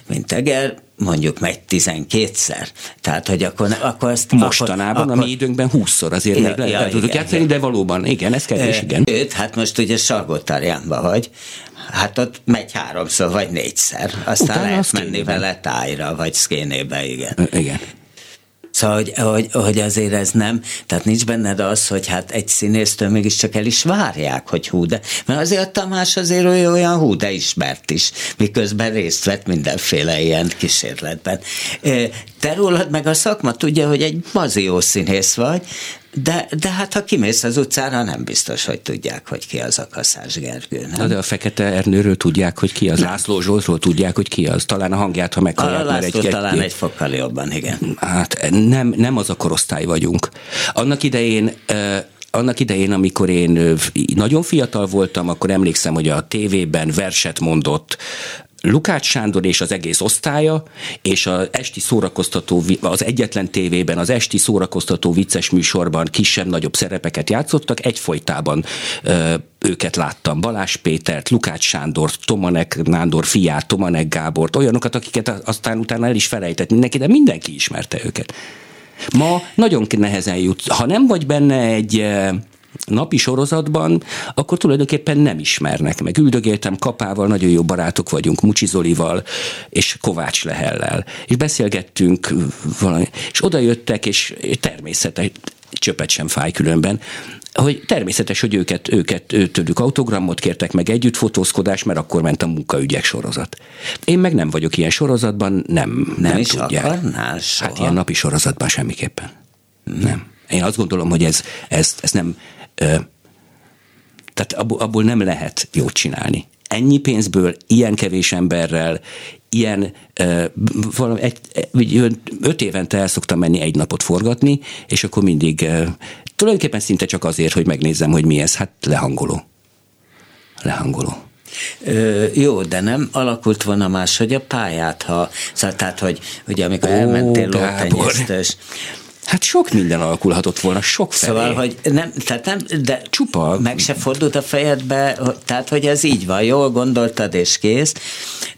[SPEAKER 2] mint Eger, mondjuk megy 12-szer. Tehát, hogy akkor, akkor ezt...
[SPEAKER 4] Mostanában,
[SPEAKER 2] akkor,
[SPEAKER 4] a mi időnkben 20-szor azért ja, le, ja, le tudjuk játszani, de valóban, igen, ez kevés, igen.
[SPEAKER 2] Őt, hát most ugye Salgótarjánban vagy, hát ott megy háromszor, vagy négyszer. Aztán Utána lehet menni vele tájra, vagy szkénébe, igen.
[SPEAKER 4] Igen.
[SPEAKER 2] Szóval, hogy, hogy, hogy azért ez nem, tehát nincs benned az, hogy hát egy színésztől mégiscsak el is várják, hogy hú, de, mert azért a Tamás azért olyan, olyan hú, de ismert is, miközben részt vett mindenféle ilyen kísérletben. Te rólad meg a szakma tudja, hogy egy mazió színész vagy, de, de hát ha kimész az utcára, nem biztos, hogy tudják, hogy ki az a Kaszás Gergő. Nem?
[SPEAKER 4] De a Fekete Ernőről tudják, hogy ki az. Nem. László Zsoltról tudják, hogy ki az. Talán a hangját, ha meghallják.
[SPEAKER 2] A László egy, talán egy fokkal jobban, igen.
[SPEAKER 4] Hát nem, nem az a korosztály vagyunk. Annak idején annak idején, amikor én nagyon fiatal voltam, akkor emlékszem, hogy a tévében verset mondott Lukács Sándor és az egész osztálya, és az esti szórakoztató, az egyetlen tévében, az esti szórakoztató vicces műsorban kisebb-nagyobb szerepeket játszottak, egyfolytában ö, őket láttam. Balás Pétert, Lukács Sándort, Tomanek Nándor fiát, Tomanek Gábort, olyanokat, akiket aztán utána el is felejtett mindenki, de mindenki ismerte őket. Ma nagyon nehezen jut. Ha nem vagy benne egy napi sorozatban, akkor tulajdonképpen nem ismernek meg. Üldögéltem Kapával, nagyon jó barátok vagyunk, Mucsi Zolival és Kovács Lehellel. És beszélgettünk valami, és oda jöttek, és természetes, csöpet sem fáj különben, hogy természetes, hogy őket, őket tőlük autogramot kértek meg együtt fotózkodás, mert akkor ment a munkaügyek sorozat. Én meg nem vagyok ilyen sorozatban, nem,
[SPEAKER 2] nem,
[SPEAKER 4] nem
[SPEAKER 2] is
[SPEAKER 4] tudják.
[SPEAKER 2] akarnál soha?
[SPEAKER 4] Hát ilyen napi sorozatban semmiképpen. Hmm. Nem. Én azt gondolom, hogy ez, ez, ez nem, tehát abból, abból nem lehet jót csinálni. ennyi pénzből, ilyen kevés emberrel, ilyen, uh, valami egy, egy, öt évente el szoktam menni egy napot forgatni, és akkor mindig uh, tulajdonképpen szinte csak azért, hogy megnézzem, hogy mi ez, hát lehangoló. Lehangoló.
[SPEAKER 2] Ö, jó, de nem alakult volna máshogy a pályát, ha, szóval, tehát, hogy ugye amikor Ó, elmentél lótenyésztős,
[SPEAKER 4] Hát sok minden alakulhatott volna, sok felé.
[SPEAKER 2] Szóval, hogy nem, tehát nem, de Csupa. meg se fordult a fejedbe, tehát, hogy ez így van, jól gondoltad és kész.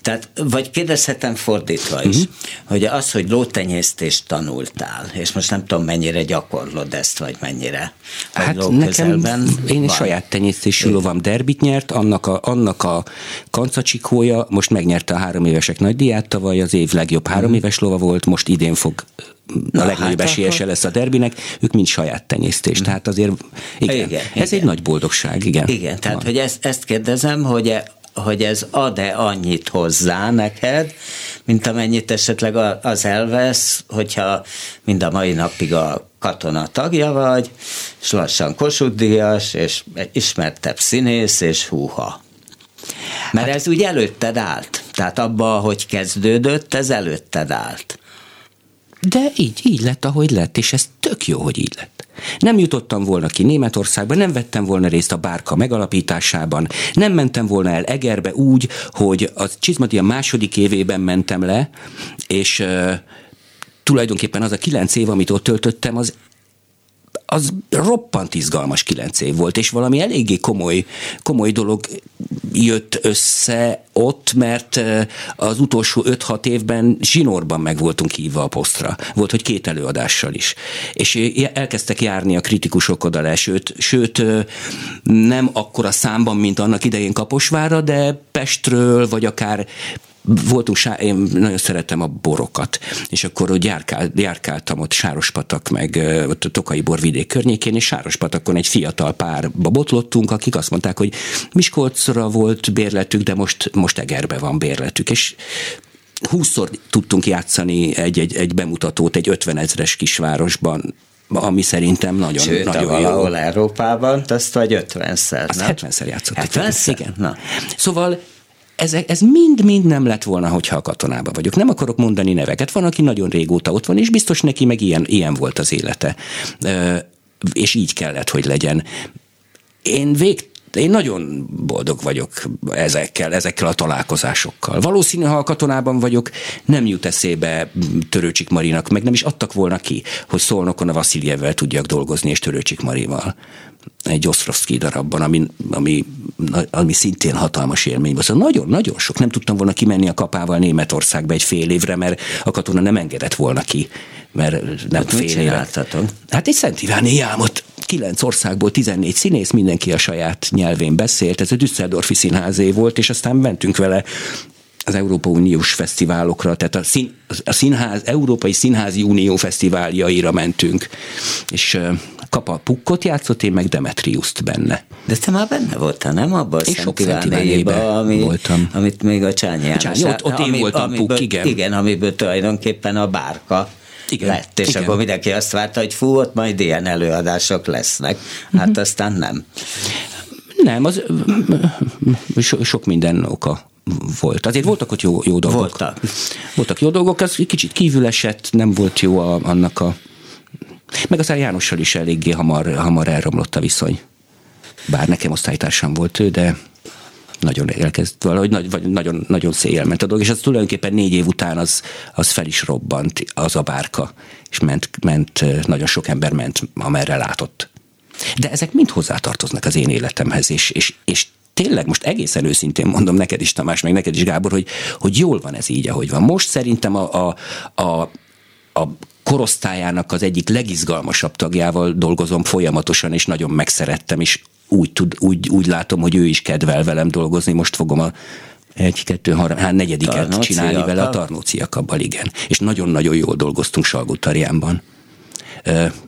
[SPEAKER 2] Tehát, vagy kérdezhetem fordítva is, uh-huh. hogy az, hogy lótenyésztést tanultál, és most nem tudom, mennyire gyakorlod ezt, vagy mennyire.
[SPEAKER 4] Vagy hát nekem, én van. saját tenyésztésű lovam derbit nyert, annak a, annak a kancacsikója most megnyerte a három évesek nagydíját, tavaly az év legjobb három uh-huh. éves lova volt, most idén fog a legnagyobb hát esélyese akkor... lesz a derbinek, ők mind saját tenyésztés. Hmm. Tehát azért, igen, igen ez igen. egy nagy boldogság, igen.
[SPEAKER 2] Igen, tehát van. hogy ezt, ezt kérdezem, hogy e, hogy ez ad-e annyit hozzá neked, mint amennyit esetleg az elvesz, hogyha mind a mai napig a katona tagja vagy, és lassan kosudíjas, és ismertebb színész, és húha. Mert hát, ez úgy előtted állt. Tehát abba, hogy kezdődött, ez előtted állt.
[SPEAKER 4] De így, így lett, ahogy lett, és ez tök jó, hogy így lett. Nem jutottam volna ki Németországba, nem vettem volna részt a bárka megalapításában, nem mentem volna el Egerbe úgy, hogy a Csizmadia második évében mentem le, és uh, tulajdonképpen az a kilenc év, amit ott töltöttem, az az roppant izgalmas kilenc év volt, és valami eléggé komoly, komoly dolog jött össze ott, mert az utolsó 5-6 évben zsinórban meg voltunk hívva a posztra. Volt, hogy két előadással is. És elkezdtek járni a kritikusok oda le, sőt, sőt nem akkora számban, mint annak idején Kaposvára, de Pestről, vagy akár voltunk, én nagyon szeretem a borokat, és akkor hogy járkál, járkáltam ott Sárospatak, meg ott a Tokai borvidék környékén, és Sárospatakon egy fiatal párba botlottunk, akik azt mondták, hogy Miskolcra volt bérletük, de most, most Egerbe van bérletük, és húszszor tudtunk játszani egy, egy, egy bemutatót egy 50 ezres kisvárosban, ami szerintem nagyon,
[SPEAKER 2] Sőt,
[SPEAKER 4] nagyon
[SPEAKER 2] valahol jó. Európában, azt vagy 50-szer,
[SPEAKER 4] Azt 70-szer játszottak.
[SPEAKER 2] 70-szer? Igen.
[SPEAKER 4] Na. Szóval ez, ez mind-mind nem lett volna, hogyha a katonába vagyok. Nem akarok mondani neveket. Van, aki nagyon régóta ott van, és biztos neki meg ilyen, ilyen volt az élete. És így kellett, hogy legyen. Én vég, én nagyon boldog vagyok ezekkel, ezekkel a találkozásokkal. Valószínű, ha a katonában vagyok, nem jut eszébe Törőcsik Marinak, meg nem is adtak volna ki, hogy Szolnokon a Vaszilievvel tudjak dolgozni, és Törőcsik Marival egy Osztrovszki darabban, ami, ami, ami szintén hatalmas élmény volt. Szóval nagyon-nagyon sok. Nem tudtam volna kimenni a kapával Németországba egy fél évre, mert a katona nem engedett volna ki, mert nem
[SPEAKER 2] Ott fél évre.
[SPEAKER 4] Hát egy Szent Iváni jámot kilenc országból 14 színész, mindenki a saját nyelvén beszélt, ez a Düsseldorfi színházé volt, és aztán mentünk vele az Európa Uniós fesztiválokra, tehát a, szín, a színház, Európai Színházi Unió fesztiváljaira mentünk, és Kapa Pukkot játszott, én meg Demetriuszt benne.
[SPEAKER 2] De te már benne voltál, nem? Abban a
[SPEAKER 4] Szent Ivánéba,
[SPEAKER 2] ami, voltam. amit még a Csányi János.
[SPEAKER 4] Csányi, ott, ott én ami, voltam amiből, Puk, igen.
[SPEAKER 2] Igen, amiből tulajdonképpen a bárka igen, lett, és igen. akkor mindenki azt várta, hogy fú, ott majd ilyen előadások lesznek. Hát uh-huh. aztán nem.
[SPEAKER 4] Nem, az so, sok minden oka volt. Azért voltak ott jó, jó dolgok.
[SPEAKER 2] Voltak.
[SPEAKER 4] Voltak jó dolgok, az kicsit kívül esett, nem volt jó a, annak a... Meg aztán Jánossal is eléggé hamar, hamar elromlott a viszony. Bár nekem osztálytársam volt ő, de nagyon elkezd valahogy nagy, vagy nagyon, nagyon széjjel ment a dolog, és az tulajdonképpen négy év után az, az fel is robbant, az a bárka, és ment, ment, nagyon sok ember ment, amerre látott. De ezek mind hozzátartoznak az én életemhez, és, és, és tényleg most egészen őszintén mondom neked is, Tamás, meg neked is, Gábor, hogy, hogy jól van ez így, ahogy van. Most szerintem a, a, a, a korosztályának az egyik legizgalmasabb tagjával dolgozom folyamatosan, és nagyon megszerettem, és úgy, tud, úgy, úgy látom, hogy ő is kedvel velem dolgozni. Most fogom a egy, kettő, három, hát negyediket csinálni vele a Tarnóciakabbal, igen. És nagyon-nagyon jól dolgoztunk Salgótarjánban.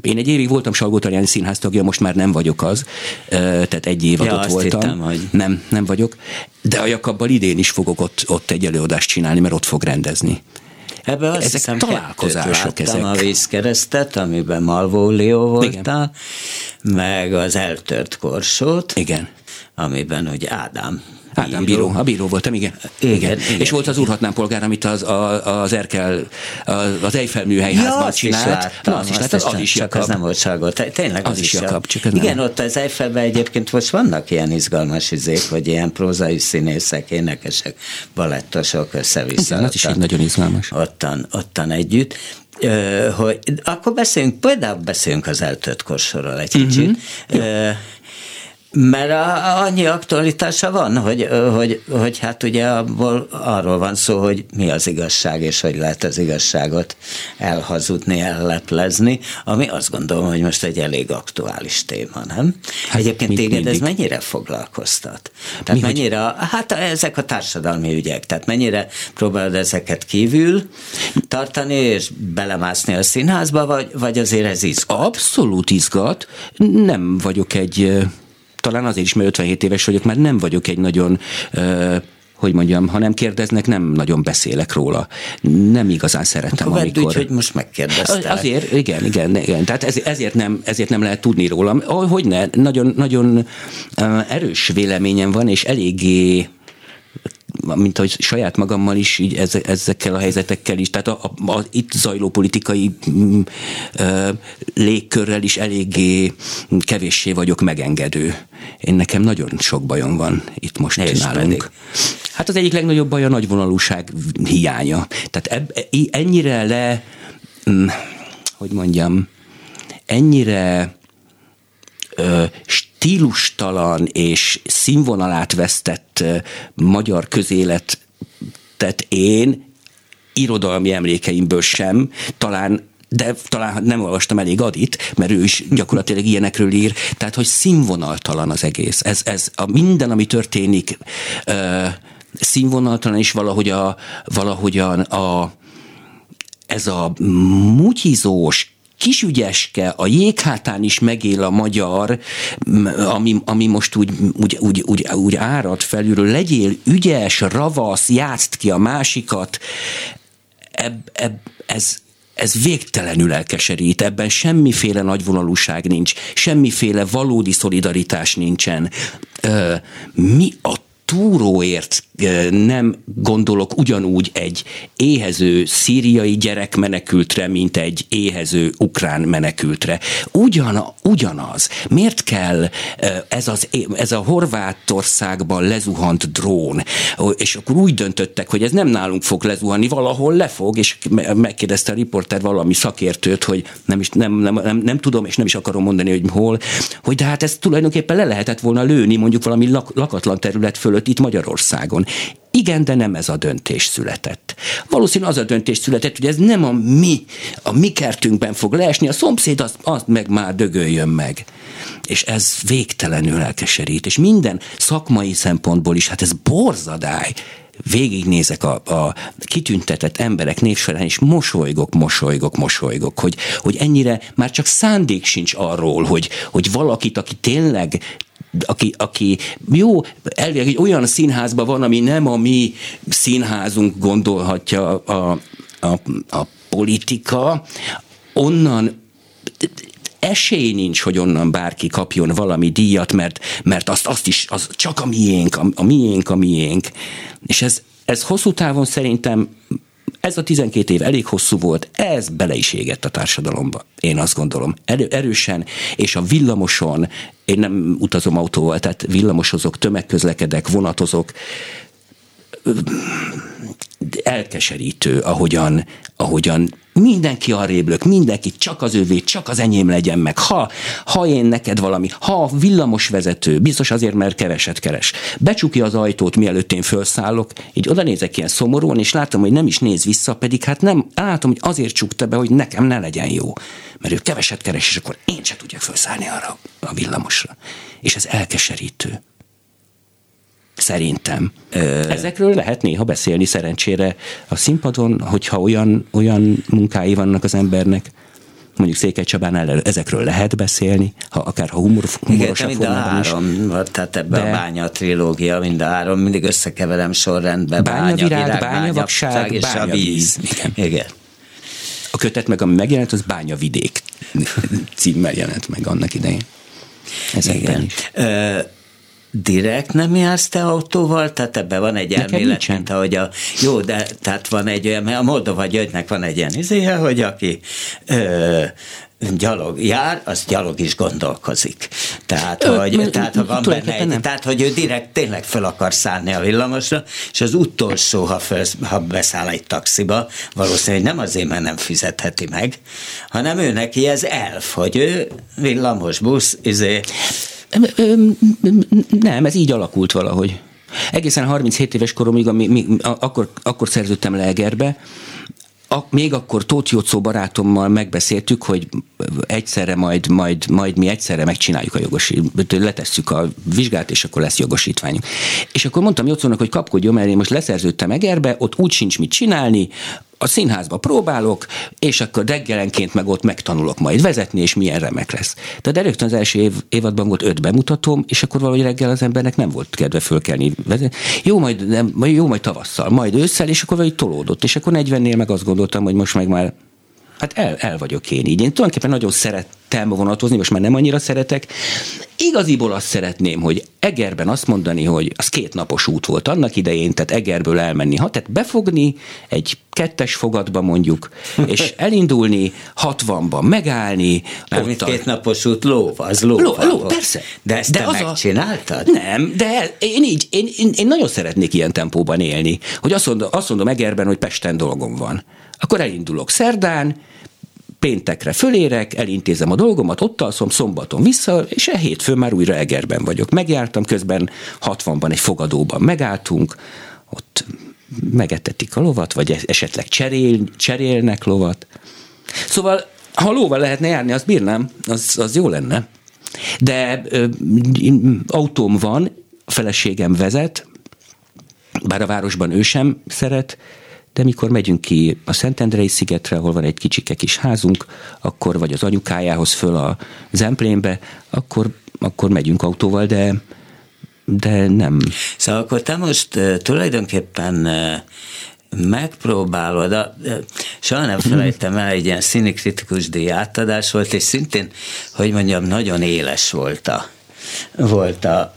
[SPEAKER 4] Én egy évig voltam Salgótarjáni színház tagja, most már nem vagyok az, tehát egy év ja, voltam. Hittem, hogy... Nem, nem vagyok, de a Jakabbal idén is fogok ott, ott egy előadást csinálni, mert ott fog rendezni.
[SPEAKER 2] Ebben azt ezek hiszem találkozások ezek. a vízkeresztet, amiben Malvólió voltál, Igen. meg az eltört korsót.
[SPEAKER 4] Igen.
[SPEAKER 2] Amiben ugye Ádám
[SPEAKER 4] Ádám bíró. A bíró voltam, igen.
[SPEAKER 2] Igen, igen. igen.
[SPEAKER 4] És volt az úrhatnám polgár, amit az, a, az Erkel, az Eiffel műhelyházban
[SPEAKER 2] ja,
[SPEAKER 4] csinált.
[SPEAKER 2] Is láttam,
[SPEAKER 4] Na, azt is láttam, az is
[SPEAKER 2] csak
[SPEAKER 4] Jakab.
[SPEAKER 2] az nem volt Salgó. Tényleg az,
[SPEAKER 4] Az
[SPEAKER 2] is
[SPEAKER 4] is Jakab, csak ez
[SPEAKER 2] Igen,
[SPEAKER 4] nem.
[SPEAKER 2] ott az Eiffelben egyébként most vannak ilyen izgalmas izék, hogy ilyen prózai színészek, énekesek, balettosok össze-vissza.
[SPEAKER 4] Igen, az is így nagyon izgalmas.
[SPEAKER 2] Ottan, ottan együtt. Ö, hogy, akkor beszéljünk, például beszéljünk az eltött korsorról egy kicsit. Ö, mert a, annyi aktualitása van, hogy, hogy, hogy hát ugye abból arról van szó, hogy mi az igazság, és hogy lehet az igazságot elhazudni, elleplezni, ami azt gondolom, hogy most egy elég aktuális téma, nem? Hát, Egyébként téged ez
[SPEAKER 4] mindig.
[SPEAKER 2] mennyire foglalkoztat? Tehát
[SPEAKER 4] Mi, hogy-
[SPEAKER 2] mennyire, hát ezek a társadalmi ügyek, tehát mennyire próbálod ezeket kívül tartani, és belemászni a színházba, vagy, vagy azért ez izgat?
[SPEAKER 4] Abszolút izgat. Nem vagyok egy, talán azért is, mert 57 éves vagyok, már nem vagyok egy nagyon hogy mondjam, ha nem kérdeznek, nem nagyon beszélek róla. Nem igazán szeretem,
[SPEAKER 2] Akkor
[SPEAKER 4] amikor...
[SPEAKER 2] úgy, hogy most megkérdeztem.
[SPEAKER 4] Azért, igen, igen, igen. Tehát ez, ezért, nem, ezért nem lehet tudni rólam. Hogy ne, nagyon, nagyon erős véleményem van, és eléggé mint ahogy saját magammal is, így eze- ezekkel a helyzetekkel is, tehát a, a, a itt zajló politikai mm, ö, légkörrel is eléggé kevéssé vagyok megengedő. Én nekem nagyon sok bajom van itt most
[SPEAKER 2] És
[SPEAKER 4] nálunk.
[SPEAKER 2] pedig?
[SPEAKER 4] Hát az egyik legnagyobb baj a nagyvonalúság hiánya. Tehát eb, ennyire le, mm, hogy mondjam, ennyire stílustalan és színvonalát vesztett magyar közélet tehát én irodalmi emlékeimből sem, talán de talán nem olvastam elég Adit, mert ő is gyakorlatilag ilyenekről ír, tehát hogy színvonaltalan az egész. Ez, ez a minden, ami történik, ö, színvonaltalan, és valahogy a, valahogyan a, ez a mutyizós, kisügyeske, a jéghátán is megél a magyar, ami, ami most úgy, úgy, úgy, úgy, úgy árad felülről, legyél ügyes, ravasz, játszd ki a másikat, eb, eb, ez, ez végtelenül elkeserít, ebben semmiféle nagyvonalúság nincs, semmiféle valódi szolidaritás nincsen. Ö, mi a túróért nem gondolok ugyanúgy egy éhező szíriai gyerek menekültre, mint egy éhező ukrán menekültre. Ugyan, ugyanaz. Miért kell ez, az, ez a Horvátországban lezuhant drón, és akkor úgy döntöttek, hogy ez nem nálunk fog lezuhanni, valahol lefog, és me- megkérdezte a riporter valami szakértőt, hogy nem, is, nem, nem, nem, nem tudom, és nem is akarom mondani, hogy hol, hogy de hát ezt tulajdonképpen le lehetett volna lőni mondjuk valami lak, lakatlan terület fölött itt Magyarországon. Igen, de nem ez a döntés született. Valószínűleg az a döntés született, hogy ez nem a mi, a mi kertünkben fog leesni, a szomszéd azt, azt meg már dögöljön meg. És ez végtelenül elkeserít, és minden szakmai szempontból is, hát ez borzadály. Végignézek a, a kitüntetett emberek névsorán, és mosolygok, mosolygok, mosolygok, hogy, hogy ennyire már csak szándék sincs arról, hogy, hogy valakit, aki tényleg aki, aki jó, elvileg egy olyan színházban van, ami nem a mi színházunk gondolhatja a, a, a politika, onnan esély nincs, hogy onnan bárki kapjon valami díjat, mert, mert azt, azt is, az csak a miénk, a, a miénk, a miénk. És ez, ez hosszú távon szerintem ez a 12 év elég hosszú volt, ez bele is égett a társadalomba. Én azt gondolom. Erő, erősen, és a villamoson, én nem utazom autóval, tehát villamosozok, tömegközlekedek, vonatozok, elkeserítő, ahogyan, ahogyan mindenki arrébb lök, mindenki csak az övé, csak az enyém legyen meg. Ha, ha én neked valami, ha a villamos vezető, biztos azért, mert keveset keres, becsukja az ajtót, mielőtt én felszállok, így oda nézek ilyen szomorúan, és látom, hogy nem is néz vissza, pedig hát nem, látom, hogy azért csukta be, hogy nekem ne legyen jó. Mert ő keveset keres, és akkor én se tudjak felszállni arra a villamosra. És ez elkeserítő. Szerintem. Ezekről lehet néha beszélni szerencsére a színpadon, hogyha olyan, olyan munkái vannak az embernek, mondjuk Székely Csabánál ezekről lehet beszélni, ha akár ha humor,
[SPEAKER 2] Igen,
[SPEAKER 4] humorosabb
[SPEAKER 2] mind a
[SPEAKER 4] is.
[SPEAKER 2] három, vagy tehát ebben
[SPEAKER 4] De-
[SPEAKER 2] a bánya trilógia, mind a három, mindig összekeverem sorrendben.
[SPEAKER 4] Bányavirág, bányavakság,
[SPEAKER 2] bányavakság és a víz.
[SPEAKER 4] Igen.
[SPEAKER 2] Igen.
[SPEAKER 4] A kötet meg, ami megjelent, az Bányavidék címmel jelent meg annak idején. Ezekben
[SPEAKER 2] Igen.
[SPEAKER 4] is.
[SPEAKER 2] Ö, direkt nem jársz te autóval, tehát ebben van egy elmélet, mint ahogy a, jó, de tehát van egy olyan, mert a Moldova Györgynek van egy ilyen izéje, hogy aki ö, gyalog jár, az gyalog is gondolkozik. Tehát, Ö, hogy, m- tehát, ha van benne egy, nem. tehát, hogy ő direkt tényleg fel akar szállni a villamosra, és az utolsó, ha, föl, ha beszáll egy taxiba, valószínűleg nem azért, mert nem fizetheti meg, hanem ő neki ez elf, hogy ő villamos, busz, izé.
[SPEAKER 4] Nem, ez így alakult valahogy. Egészen 37 éves koromig, ami, mi, akkor, akkor szerződtem le Egerbe, a, még akkor Tóth Jocó barátommal megbeszéltük, hogy egyszerre majd, majd, majd mi egyszerre megcsináljuk a jogosítványt, letesszük a vizsgát, és akkor lesz jogosítványunk. És akkor mondtam Jocónak, hogy kapkodjon, mert én most leszerződtem Egerbe, ott úgy sincs mit csinálni, a színházba próbálok, és akkor reggelenként meg ott megtanulok majd vezetni, és milyen remek lesz. Tehát rögtön az első év, évadban volt öt bemutatom, és akkor valahogy reggel az embernek nem volt kedve fölkelni vezetni. Jó, majd, nem, jó, majd tavasszal, majd ősszel, és akkor valahogy tolódott. És akkor 40-nél meg azt gondoltam, hogy most meg már Hát el, el vagyok én így. Én tulajdonképpen nagyon szerettem vonatozni, most már nem annyira szeretek. Igaziból azt szeretném, hogy Egerben azt mondani, hogy az két napos út volt annak idején, tehát Egerből elmenni, ha tehát befogni egy kettes fogatba mondjuk, és elindulni hatvanban, megállni.
[SPEAKER 2] Mármint két napos út ló, az ló.
[SPEAKER 4] Ló, ló persze.
[SPEAKER 2] De ezt de te az megcsináltad?
[SPEAKER 4] A... Nem, de én így, én, én, én, nagyon szeretnék ilyen tempóban élni, hogy azt mondom, azt mondom Egerben, hogy Pesten dolgom van. Akkor elindulok szerdán, péntekre fölérek, elintézem a dolgomat, ott alszom, szombaton vissza, és e hétfőn már újra Egerben vagyok. Megjártam közben 60-ban egy fogadóban megálltunk, ott megetetik a lovat, vagy esetleg cserél, cserélnek lovat. Szóval, ha lóval lehetne járni, azt bírnám, az, az jó lenne. De ö, autóm van, a feleségem vezet, bár a városban ő sem szeret, de mikor megyünk ki a Szentendrei szigetre, ahol van egy kicsike kis házunk, akkor vagy az anyukájához föl a Zemplénbe, akkor, akkor megyünk autóval, de de nem.
[SPEAKER 2] Szóval akkor te most tulajdonképpen megpróbálod, a, soha nem felejtem el, egy ilyen színikritikus díj átadás volt, és szintén, hogy mondjam, nagyon éles volt a, volt a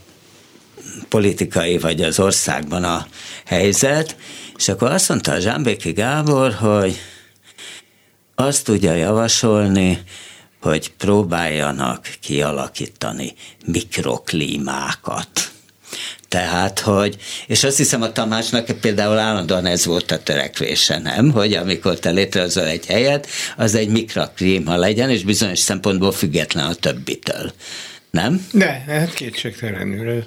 [SPEAKER 2] politikai vagy az országban a helyzet, és akkor azt mondta a Zsámbéki Gábor, hogy azt tudja javasolni, hogy próbáljanak kialakítani mikroklímákat. Tehát, hogy, és azt hiszem a Tamásnak például állandóan ez volt a törekvése, nem? Hogy amikor te létrehozol egy helyet, az egy mikroklíma legyen, és bizonyos szempontból független a többitől. Nem?
[SPEAKER 3] De, hát kétségtelenül.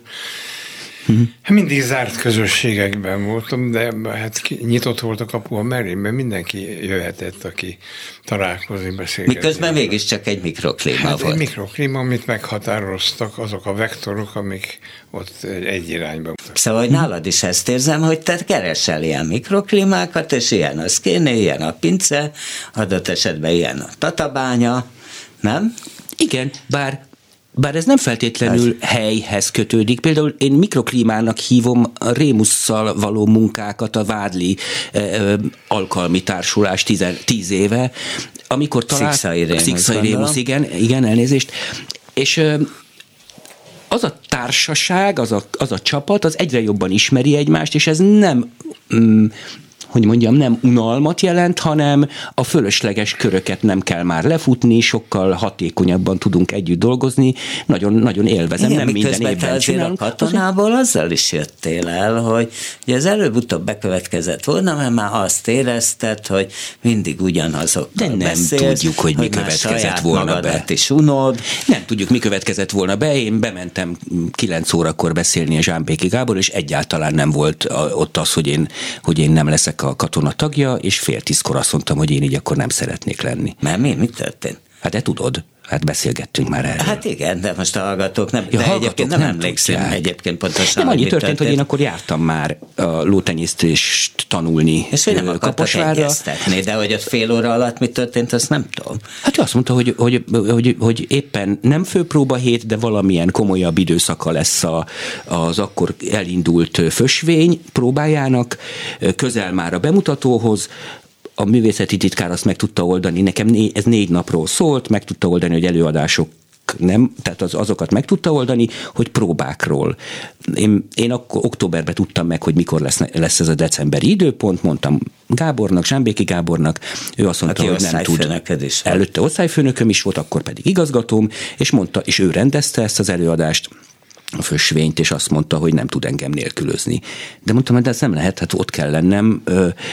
[SPEAKER 3] Uh-huh. Mindig zárt közösségekben voltam, de hát nyitott volt a kapu a mert mindenki jöhetett, aki találkozni, beszélgetni.
[SPEAKER 2] Miközben mégiscsak egy mikroklíma hát volt.
[SPEAKER 3] egy mikroklíma, amit meghatároztak azok a vektorok, amik ott egy irányba.
[SPEAKER 2] Szóval, hogy nálad is ezt érzem, hogy te keresel ilyen mikroklímákat, és ilyen az kéne, ilyen a pince, adott esetben ilyen a tatabánya, nem?
[SPEAKER 4] Igen, bár bár ez nem feltétlenül ez. helyhez kötődik. Például én mikroklímának hívom a Rémusszal való munkákat, a Vádli eh, alkalmi társulás tíz, tíz éve, amikor talán...
[SPEAKER 2] Szikszai Rémusz.
[SPEAKER 4] Szikszai Rémusz, igen, igen, elnézést. És eh, az a társaság, az a, az a csapat, az egyre jobban ismeri egymást, és ez nem mm, hogy mondjam, nem unalmat jelent, hanem a fölösleges köröket nem kell már lefutni, sokkal hatékonyabban tudunk együtt dolgozni, nagyon, nagyon élvezem, Igen,
[SPEAKER 2] nem minden évben csinálunk. a katonából azzal is jöttél el, hogy ugye az előbb-utóbb bekövetkezett volna, mert már azt érezted, hogy mindig ugyanazok.
[SPEAKER 4] De nem beszélsz, tudjuk, hogy, hogy mi következett volna be.
[SPEAKER 2] is unod.
[SPEAKER 4] Nem tudjuk, mi következett volna be. Én bementem 9 órakor beszélni a Zsámbéki Gábor, és egyáltalán nem volt ott az, hogy én, hogy én nem leszek a katona tagja, és fél tízkor azt mondtam, hogy én így akkor nem szeretnék lenni.
[SPEAKER 2] Mert mi? Mi történt?
[SPEAKER 4] Hát de tudod, hát beszélgettünk már erről.
[SPEAKER 2] Hát igen, de most a hallgatók nem, ja, de egyébként nem, nem emlékszem tudják. egyébként pontosan.
[SPEAKER 4] Nem annyi történt, történt, hogy én akkor jártam már a lótenyésztést tanulni
[SPEAKER 2] És hogy nem egyeztetni, de hogy ott fél óra alatt mi történt, azt nem tudom.
[SPEAKER 4] Hát ő azt mondta, hogy, hogy, hogy, hogy éppen nem főpróba hét, de valamilyen komolyabb időszaka lesz a, az akkor elindult fösvény próbájának, közel már a bemutatóhoz, a művészeti titkár azt meg tudta oldani, nekem né, ez négy napról szólt, meg tudta oldani, hogy előadások nem, tehát az, azokat meg tudta oldani, hogy próbákról. Én, én akkor októberben tudtam meg, hogy mikor lesz, lesz ez a decemberi időpont, mondtam Gábornak, Zsámbéki Gábornak, ő azt mondta,
[SPEAKER 2] Aki
[SPEAKER 4] hogy nem tud.
[SPEAKER 2] is.
[SPEAKER 4] Előtte osztályfőnököm is volt, akkor pedig igazgatóm, és mondta, és ő rendezte ezt az előadást, a fösvényt, és azt mondta, hogy nem tud engem nélkülözni. De mondtam, hogy de ez nem lehet, hát ott kell lennem,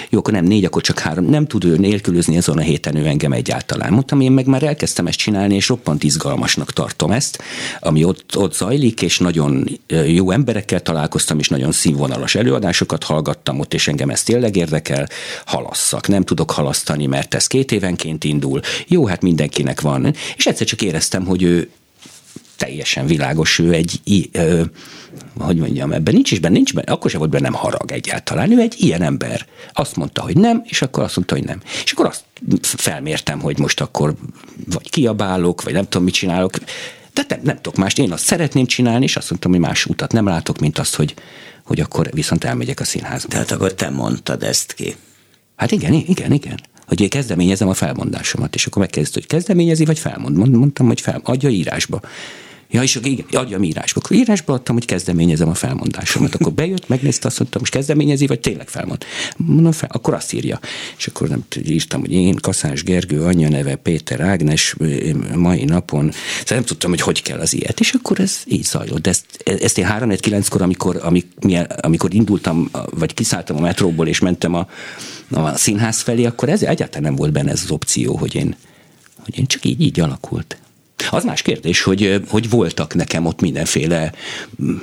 [SPEAKER 4] jó, akkor nem négy, akkor csak három, nem tud ő nélkülözni azon a héten ő engem egyáltalán. Mondtam, én meg már elkezdtem ezt csinálni, és roppant izgalmasnak tartom ezt, ami ott, ott zajlik, és nagyon jó emberekkel találkoztam, és nagyon színvonalas előadásokat hallgattam ott, és engem ez tényleg érdekel, halasszak, nem tudok halasztani, mert ez két évenként indul. Jó, hát mindenkinek van. És egyszer csak éreztem, hogy ő teljesen világos, ő egy, ö, hogy mondjam, ebben nincs is benne, nincs benne, akkor sem volt bennem harag egyáltalán. Ő egy ilyen ember. Azt mondta, hogy nem, és akkor azt mondta, hogy nem. És akkor azt felmértem, hogy most akkor vagy kiabálok, vagy nem tudom, mit csinálok. De nem, nem tudok mást, én azt szeretném csinálni, és azt mondtam, hogy más utat nem látok, mint azt, hogy, hogy akkor viszont elmegyek a színházba.
[SPEAKER 2] Tehát akkor te mondtad ezt ki.
[SPEAKER 4] Hát igen, igen, igen hogy én kezdeményezem a felmondásomat, és akkor megkezdett, hogy kezdeményezi, vagy felmond. Mondtam, hogy fel, adja írásba. Ja, és igen, adjam írásba. Akkor írásba adtam, hogy kezdeményezem a felmondásomat. Akkor bejött, megnézte, azt mondtam, most kezdeményezi, vagy tényleg felmond. Mondom, fel, akkor azt írja. És akkor nem írtam, hogy én, Kaszás Gergő, anyja neve Péter Ágnes, mai napon. Szóval nem tudtam, hogy hogy kell az ilyet. És akkor ez így zajlott. De ezt, ezt én 3 9 kor amikor, amikor indultam, vagy kiszálltam a metróból, és mentem a, a színház felé, akkor ez egyáltalán nem volt benne ez az opció, hogy én, hogy én csak így, így alakult. Az más kérdés, hogy, hogy voltak nekem ott mindenféle mm,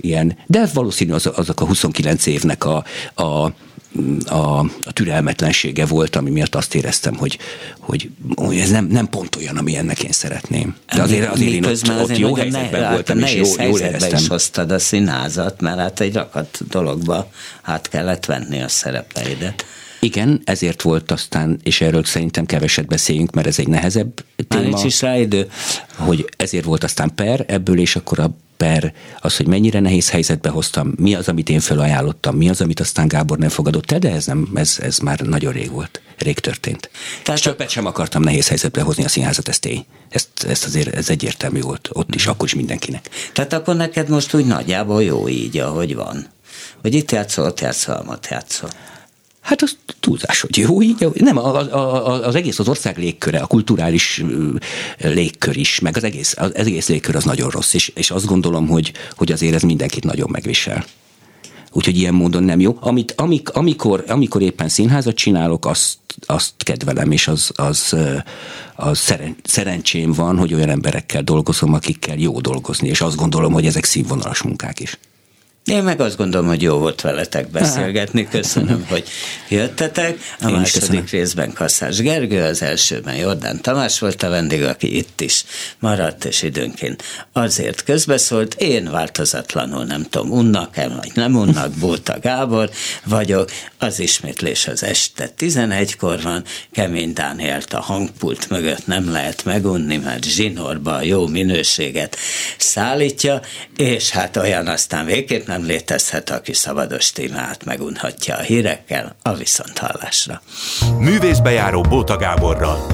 [SPEAKER 4] ilyen, de valószínű az, azok a 29 évnek a, a a, a türelmetlensége volt, ami miatt azt éreztem, hogy, hogy, hogy ez nem, nem pont olyan, ami ennek én szeretném. De azért, azért én ott, ott jó helyzetben ne, voltam, és jó, jól éreztem.
[SPEAKER 2] is hoztad a színházat, mert hát egy rakat dologba hát kellett venni a szerepeidet.
[SPEAKER 4] Igen, ezért volt aztán, és erről szerintem keveset beszéljünk, mert ez egy nehezebb téma. Már
[SPEAKER 2] is rá idő.
[SPEAKER 4] Hogy ezért volt aztán per ebből, és akkor a per az, hogy mennyire nehéz helyzetbe hoztam, mi az, amit én felajánlottam, mi az, amit aztán Gábor nem fogadott el, de ez, nem, ez, ez már nagyon rég volt, rég történt. Tehát és többet sem akartam nehéz helyzetbe hozni a színházat, ez tény. Ezt, ezt azért ez egyértelmű volt ott is, akkor is mindenkinek.
[SPEAKER 2] Tehát akkor neked most úgy nagyjából jó így, ahogy van. Hogy itt játszol, ott játszol, ott játszol.
[SPEAKER 4] Hát az túlzás, hogy jó, így, nem, az, az egész az ország légköre, a kulturális légkör is, meg az egész, az egész légkör az nagyon rossz, és, és azt gondolom, hogy, hogy azért ez mindenkit nagyon megvisel. Úgyhogy ilyen módon nem jó. Amit, amik, amikor, amikor éppen színházat csinálok, azt, azt kedvelem, és az, az, az szeren, szerencsém van, hogy olyan emberekkel dolgozom, akikkel jó dolgozni, és azt gondolom, hogy ezek színvonalas munkák is.
[SPEAKER 2] Én meg azt gondolom, hogy jó volt veletek beszélgetni. Köszönöm, hogy jöttetek. A Én második részben Kasszás Gergő, az elsőben Jordán Tamás volt a vendég, aki itt is maradt, és időnként azért közbeszólt. Én változatlanul nem tudom, unnak-e, vagy nem unnak, Bóta Gábor vagyok. Az ismétlés az este 11-kor van. Kemény Dánielt a hangpult mögött nem lehet megunni, mert zsinórba a jó minőséget szállítja, és hát olyan aztán végképp nem létezhet, aki szabados témát megunhatja a hírekkel a viszonthallásra.
[SPEAKER 1] Művészbejáró Bóta Gáborral.